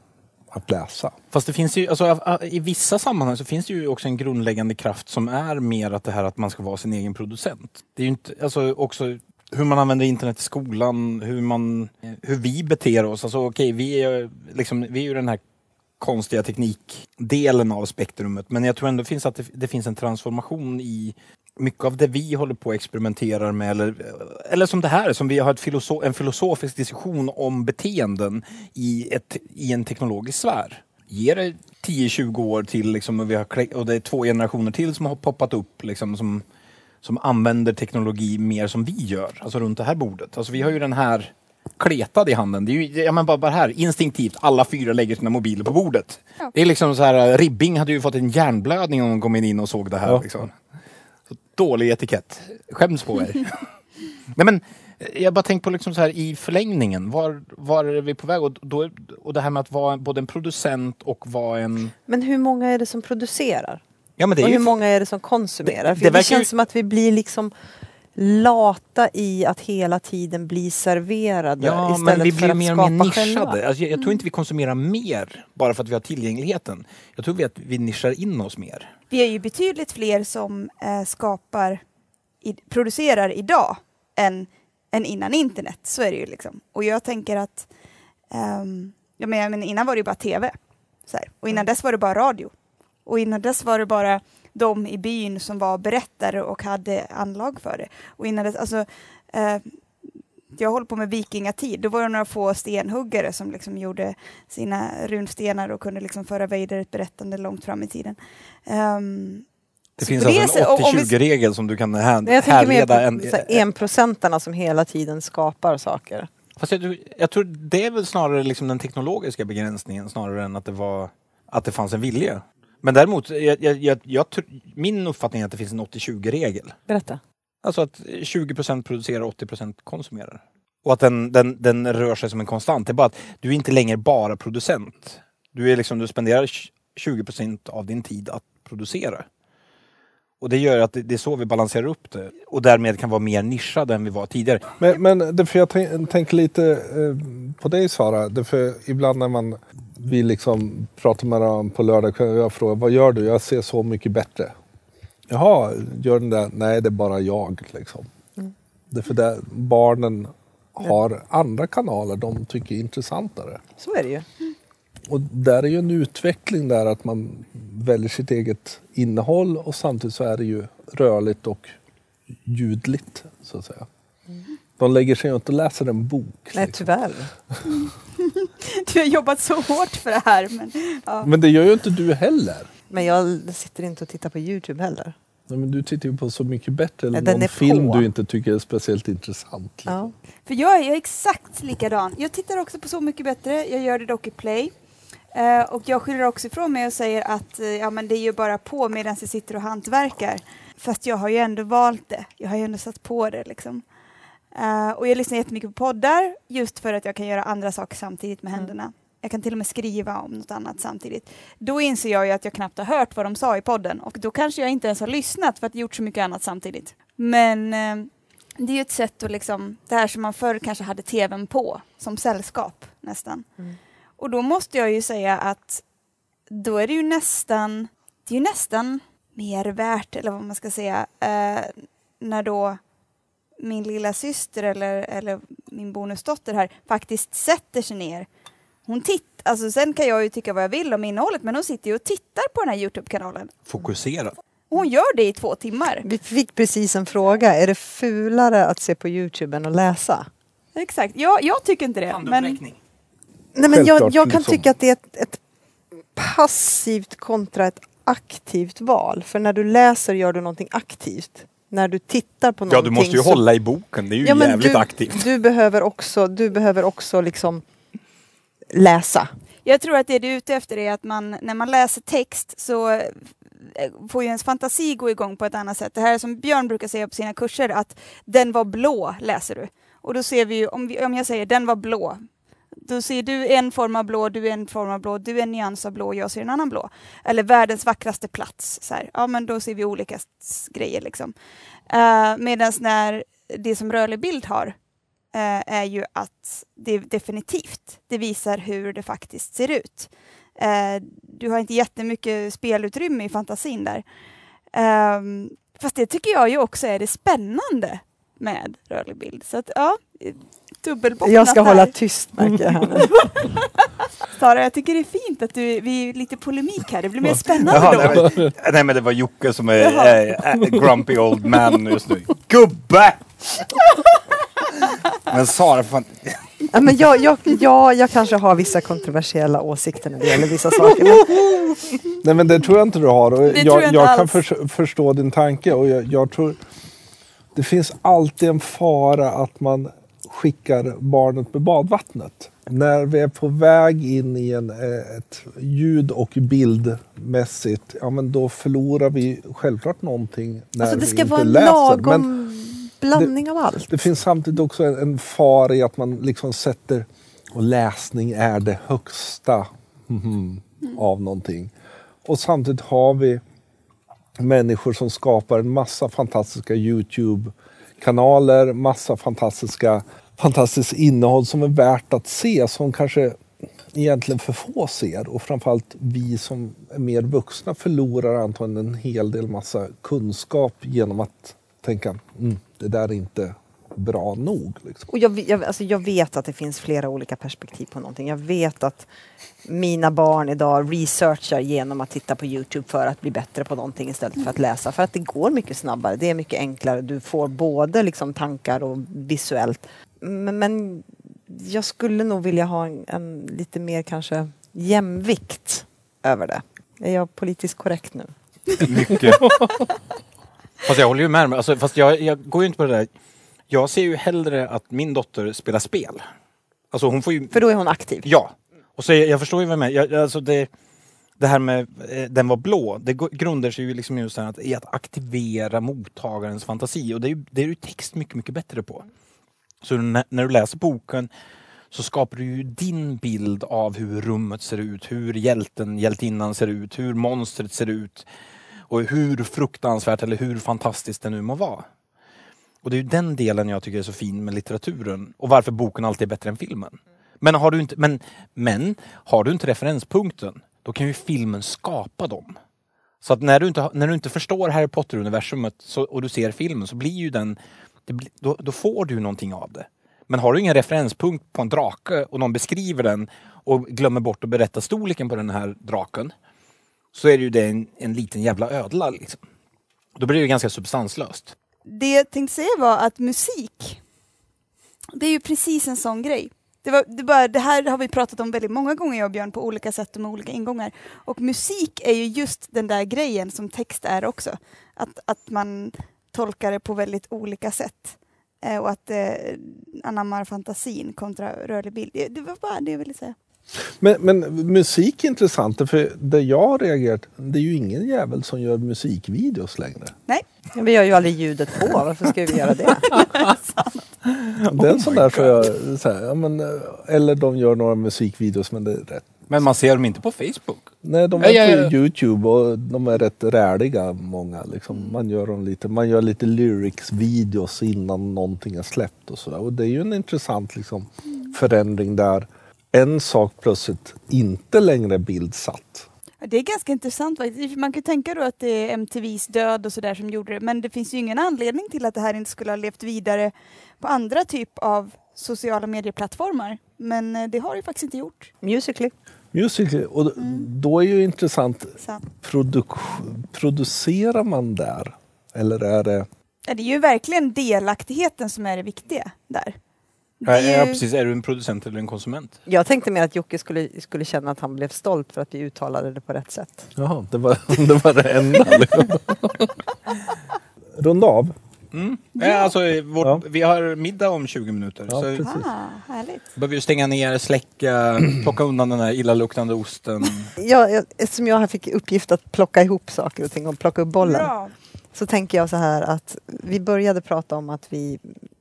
S2: att läsa.
S3: Fast det finns ju, alltså, i vissa sammanhang så finns det ju också en grundläggande kraft som är mer att det här att man ska vara sin egen producent. Det är ju inte, alltså också hur man använder internet i skolan, hur man, hur vi beter oss. Alltså okay, vi är ju liksom, vi är ju den här konstiga teknikdelen av spektrumet. Men jag tror ändå finns att det, det finns en transformation i mycket av det vi håller på och experimenterar med. Eller, eller som det här, som vi har ett en filosofisk diskussion om beteenden i, ett, i en teknologisk sfär. Ge det 10-20 år till liksom, och, vi har, och det är två generationer till som har poppat upp liksom, som, som använder teknologi mer som vi gör, alltså runt det här bordet. Alltså vi har ju den här kletad i handen. Det är ju, ja men bara, bara här, instinktivt, alla fyra lägger sina mobiler på bordet.
S4: Ja.
S3: Det är liksom så här, Ribbing hade ju fått en hjärnblödning om de kom in och såg det här.
S2: Ja.
S3: Liksom. Så dålig etikett. Skäms på er. [LAUGHS] Nej men, eh, jag bara tänkt på liksom så här i förlängningen, var, var är vi på väg? Och, då, och det här med att vara både en producent och vara en...
S1: Men hur många är det som producerar?
S3: Ja men det är
S1: och
S3: ju
S1: hur många är det som konsumerar?
S3: Det-
S1: För
S3: det
S1: det,
S3: verkar
S1: känns
S3: ju-
S1: som att vi blir liksom lata i att hela tiden bli serverade
S3: Ja,
S1: istället
S3: men vi
S1: för
S3: blir
S1: att
S3: mer och
S1: skapa
S3: mer
S1: själva.
S3: nischade. Alltså, jag, jag tror inte vi konsumerar mer bara för att vi har tillgängligheten. Jag tror vi att vi nischar in oss mer.
S4: Vi är ju betydligt fler som eh, skapar, i, producerar idag än, än innan internet. Så är det ju liksom. Och jag tänker att ehm, ja, men, innan var det ju bara tv. Så här. Och innan dess var det bara radio. Och innan dess var det bara de i byn som var berättare och hade anlag för det. Och innan dess, alltså, eh, jag håller på med vikingatid, då var det några få stenhuggare som liksom gjorde sina runstenar och kunde liksom föra vidare ett berättande långt fram i tiden. Ehm,
S3: Det finns
S4: det
S3: alltså
S4: sättet-
S3: en
S4: om vi-
S3: 80-20-regel som du kan här,
S1: Men jag tänker mer på
S3: härleda. En,
S1: enprocentarna som hela tiden skapar saker.
S3: fast jag, tror- jag tror det är väl snarare liksom den teknologiska begränsningen snarare än att det, var, att det fanns en vilja. Men däremot, jag, jag, jag, min uppfattning är att det finns en 80-20-regel.
S1: Berätta.
S3: Alltså att 20% producerar, 80% konsumerar. Och att den, den, den rör sig som en konstant. Det är bara att du är inte längre bara producent. Du, är liksom, du spenderar 20% av din tid att producera. Och det gör att det, det är så vi balanserar upp det. Och därmed kan vara mer nischade än vi var tidigare.
S2: Men, men därför jag tänk, tänker lite eh, på dig Sara. Därför ibland när man vi liksom pratar med varandra på lördag och jag frågar vad gör du? Jag ser så mycket bättre. Jaha, gör den där? Nej, det är bara jag. Liksom. Därför där barnen har andra kanaler de tycker är intressantare.
S1: Så är det ju.
S2: Och där är ju en utveckling där att man väljer sitt eget innehåll och samtidigt så är det ju rörligt och ljudligt så att säga. De lägger sig inte och läser en bok.
S1: Nej,
S2: liksom.
S1: tyvärr. [LAUGHS]
S4: vi har jobbat så hårt för det här. Men, ja.
S2: Men det gör ju inte du heller.
S1: Men jag sitter inte och tittar på Youtube heller.
S2: Nej, men du tittar ju på Så mycket bättre eller
S1: den
S2: någon film
S1: på.
S2: du inte tycker är speciellt intressant. liksom.
S1: Ja.
S4: För jag är, jag är exakt likadan. Jag tittar också på Så mycket bättre. Jag gör det dock i play. Eh, och jag skyller också ifrån mig och säger att eh, ja, men det är ju bara på medan jag sitter och hantverkar. Fast jag har ju ändå valt det. Jag har ju ändå satt på det liksom. Eh, och jag lyssnar jättemycket på poddar just för att jag kan göra andra saker samtidigt med händerna. Jag kan till och med skriva om något annat samtidigt. Då inser jag ju att jag knappt har hört vad de sa i podden och då kanske jag inte ens har lyssnat för att jag gjort så mycket annat samtidigt. Men eh, det är ju ett sätt att liksom, det här som man förr kanske hade tvn på, som sällskap nästan.
S1: Mm.
S4: Och då måste jag ju säga att då är det ju nästan, det är ju nästan mer värt, eller vad man ska säga, eh, när då min lilla syster eller, eller min bonusdotter här faktiskt sätter sig ner. Hon tittar, alltså sen kan jag ju tycka vad jag vill om innehållet, men hon sitter ju och tittar på den här Youtube-kanalen.
S3: Fokuserad.
S4: Och hon gör det i två timmar.
S1: Vi fick precis en fråga. Är det fulare att se på Youtube än att läsa?
S4: Exakt, jag, jag tycker inte det. Men,
S1: Nej, men jag, jag kan
S2: liksom.
S1: tycka att det är ett, ett passivt kontra ett aktivt val. För när du läser gör du någonting aktivt. När du tittar på någonting
S3: Ja, du måste ju
S1: så-
S3: hålla i boken. Det är ju
S1: Ja,
S3: jävligt
S1: du,
S3: aktivt.
S1: Du behöver också, du behöver också liksom läsa.
S4: Jag tror att det du är ute efter är att man, när man läser text så eh, får ju ens fantasi gå igång på ett annat sätt. Det här är som Björn brukar säga på sina kurser, att den var blå, läser du. Och då ser vi ju, om, vi, om jag säger den var blå, då ser du en form av blå, du en form av blå, du en nyans av blå jag ser en annan blå. Eller världens vackraste plats, så här. ja men då ser vi olika grejer liksom. Eh, uh, Medan när det som rörlig bild har uh, är ju att det definitivt, det visar hur det faktiskt ser ut. Uh, du har inte jättemycket spelutrymme i fantasin där. Ehm, fast det tycker jag ju också är det spännande med rörlig bild. Så att ja, dubbelbottnat
S1: Jag ska
S4: här.
S1: hålla tyst märker jag här nu. [LAUGHS]
S4: Sara, jag tycker det är fint att du, vi är lite polemik här. Det blir mer spännande
S3: Jaha,
S4: då.
S3: nej, men, nej men det var Jocke som är äh, äh, grumpy old man just nu. Gubbe! Men Sara, fan.
S1: Ja, men jag, jag, jag, jag kanske har vissa kontroversiella åsikter när det gäller vissa saker. Men
S2: Nej men det tror jag inte du har. Och
S4: Det tror
S2: jag
S4: jag
S2: jag kan förs förstå din tanke och jag, jag tror det finns alltid en fara att man skickar barnet med badvattnet. När vi är på väg in i en, eh, ett ljud och bildmässigt, ja men då förlorar vi självklart någonting när
S1: alltså det
S2: vi
S1: ska
S2: inte
S1: vara
S2: läser.
S1: lagom
S2: Men
S1: blandning av allt.
S2: det finns samtidigt också en, en fara i att man liksom sätter, och läsning är det högsta mhm, av någonting. Och samtidigt har vi människor som skapar en massa fantastiska Youtube-kanaler, massa fantastiska, fantastiskt innehåll som är värt att se, som kanske egentligen för få ser och framförallt vi som är mer vuxna förlorar antagligen en hel del massa kunskap genom att tänka mm, det där är inte bra nog. Liksom.
S1: Och jag, jag, alltså jag vet att det finns flera olika perspektiv på någonting. Jag vet att mina barn idag researchar genom att titta på Youtube för att bli bättre på någonting istället för att läsa. För att det går mycket snabbare, det är mycket enklare. Du får både liksom tankar och visuellt. Men, men jag skulle nog vilja ha en, en lite mer kanske jämvikt över det. Är jag politiskt korrekt nu?
S3: Mycket. [LAUGHS] fast jag håller ju med. Alltså, fast jag, jag går ju inte på det där. Jag ser ju hellre att min dotter spelar spel. Alltså hon får ju...
S1: För då är hon aktiv.
S3: Ja. Och så jag, jag förstår ju vad jag menar. Alltså det, det här med eh, den var blå, det grundar sig ju liksom just att, i att aktivera mottagarens fantasi. Och det är ju, det är ju text mycket, mycket bättre på. Så när, när du läser boken så skapar du ju din bild av hur rummet ser ut, hur hjälten, hjältinnan ser ut, hur monstret ser ut och hur fruktansvärt eller hur fantastiskt det nu må vara. Och det är ju den delen jag tycker är så fin med litteraturen och varför boken alltid är bättre än filmen. Men har du inte, men, men har du inte referenspunkten, då kan ju filmen skapa dem. Så att när du inte, när du inte förstår Harry Potter-universumet och du ser filmen så blir ju den, blir, då, då får du någonting av det. Men har du ingen referenspunkt på en drake och någon beskriver den och glömmer bort att berätta storleken på den här draken så är det ju det en, en liten jävla ödla. Liksom. Då blir det ju ganska substanslöst.
S4: Det jag tänkte säga var att musik, det är ju precis en sån grej. Det, var, det, bara, det här har vi pratat om väldigt många gånger jag och Björn på olika sätt och med olika ingångar. Och musik är ju just den där grejen som text är också. Att, att man tolkar det på väldigt olika sätt. Eh, och att eh, anammar fantasin kontra rörlig bild. Det, det var bara det jag ville säga.
S2: Men, men musik är intressant, för det jag har reagerat, det är ju ingen jävel som gör musikvideos längre.
S4: Nej.
S1: Vi gör ju aldrig ljudet på, varför ska vi göra det? [LAUGHS]
S2: det är en sån där så jag, så här, ja, men, eller de gör några musikvideos men det är rätt.
S3: Men man ser dem inte på Facebook?
S2: Nej, de är ja, ja, ja. på Youtube och de är rätt räliga många. Liksom. Man gör dem lite, man gör lite lyrics-videos innan någonting är släppt och sådär. Och det är ju en intressant liksom, förändring där en sak plötsligt inte längre är bildsatt.
S4: Det är ganska intressant Man kan tänka då att det är MTVs död och sådär som gjorde det, men det finns ju ingen anledning till att det här inte skulle ha levt vidare på andra typ av sociala medieplattformar. Men eh, det har det faktiskt inte gjort.
S1: Musically.
S2: Musically, och mm. då är ju intressant, produ producerar man där? Eller är det...
S4: Ja, det är ju verkligen delaktigheten som är det viktiga där.
S3: Ja, ja, precis. Är du en producent eller en konsument?
S1: Jag tänkte mer att Jocke skulle, skulle känna att han blev stolt för att vi uttalade det på rätt sätt.
S2: Jaha, det var [LAUGHS] det, var det enda. Liksom. [LAUGHS] Runda av.
S3: Mm. Ja. Alltså, vårt, ja. Vi har middag om 20 minuter.
S2: Ja,
S3: så
S4: ah, härligt.
S3: behöver vi stänga ner, släcka, [CLEARS THROAT] plocka undan den här illaluktande osten.
S1: Ja, jag, eftersom jag fick uppgift att plocka ihop saker och ting och plocka upp bollen. Ja. Så tänker jag så här att vi började prata om att vi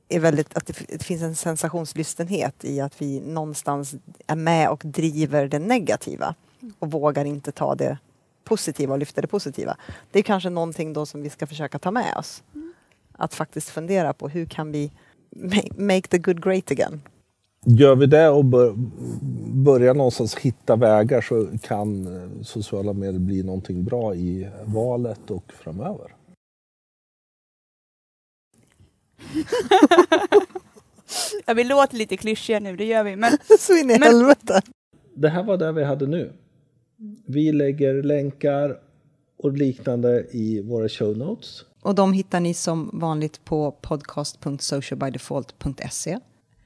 S1: är väldigt, att det finns en sensationslystenhet i att vi någonstans är med och driver det negativa och vågar inte ta det positiva och lyfta det positiva. Det är kanske någonting då som vi ska försöka ta med oss. Att faktiskt fundera på hur kan vi make the good great again?
S2: Gör vi det och bör, börjar någonstans hitta vägar så kan eh, sociala medier bli någonting bra i valet och framöver. [LAUGHS]
S4: ja, vi låter lite klyschiga nu, det gör vi. Men, [LAUGHS]
S1: Så in i men... helvete.
S2: Det här var det vi hade nu. Vi lägger länkar och liknande i våra show notes.
S1: Och de hittar ni som vanligt på podcast.socialbydefault.se.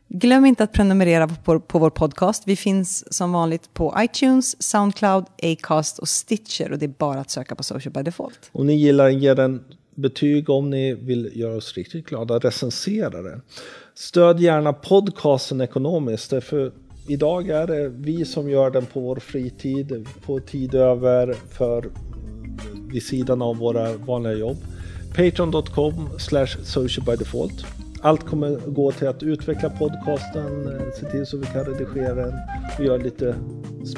S1: Glöm inte att prenumerera på, på vår podcast. Vi finns som vanligt på iTunes, Soundcloud, Acast och Stitcher och det är bara att söka på Social by Default.
S2: Om ni gillar, ge den betyg om ni vill göra oss riktigt glada. Recensera den. Stöd gärna podcasten ekonomiskt. För idag är det vi som gör den på vår fritid, på tid över, för vid sidan av våra vanliga jobb. Patreon.com slash socialbydefault. Allt kommer gå till att utveckla podcasten, eh, se till så vi kan redigera den och göra lite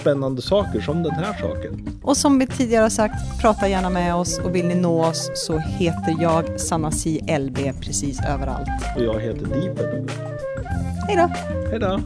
S2: spännande saker som den här saken.
S1: Och som vi tidigare har sagt, prata gärna med oss och vill ni nå oss så heter jag Sanasi LB precis överallt.
S2: Och jag heter Deeper.
S1: Hej då!
S2: Hej då!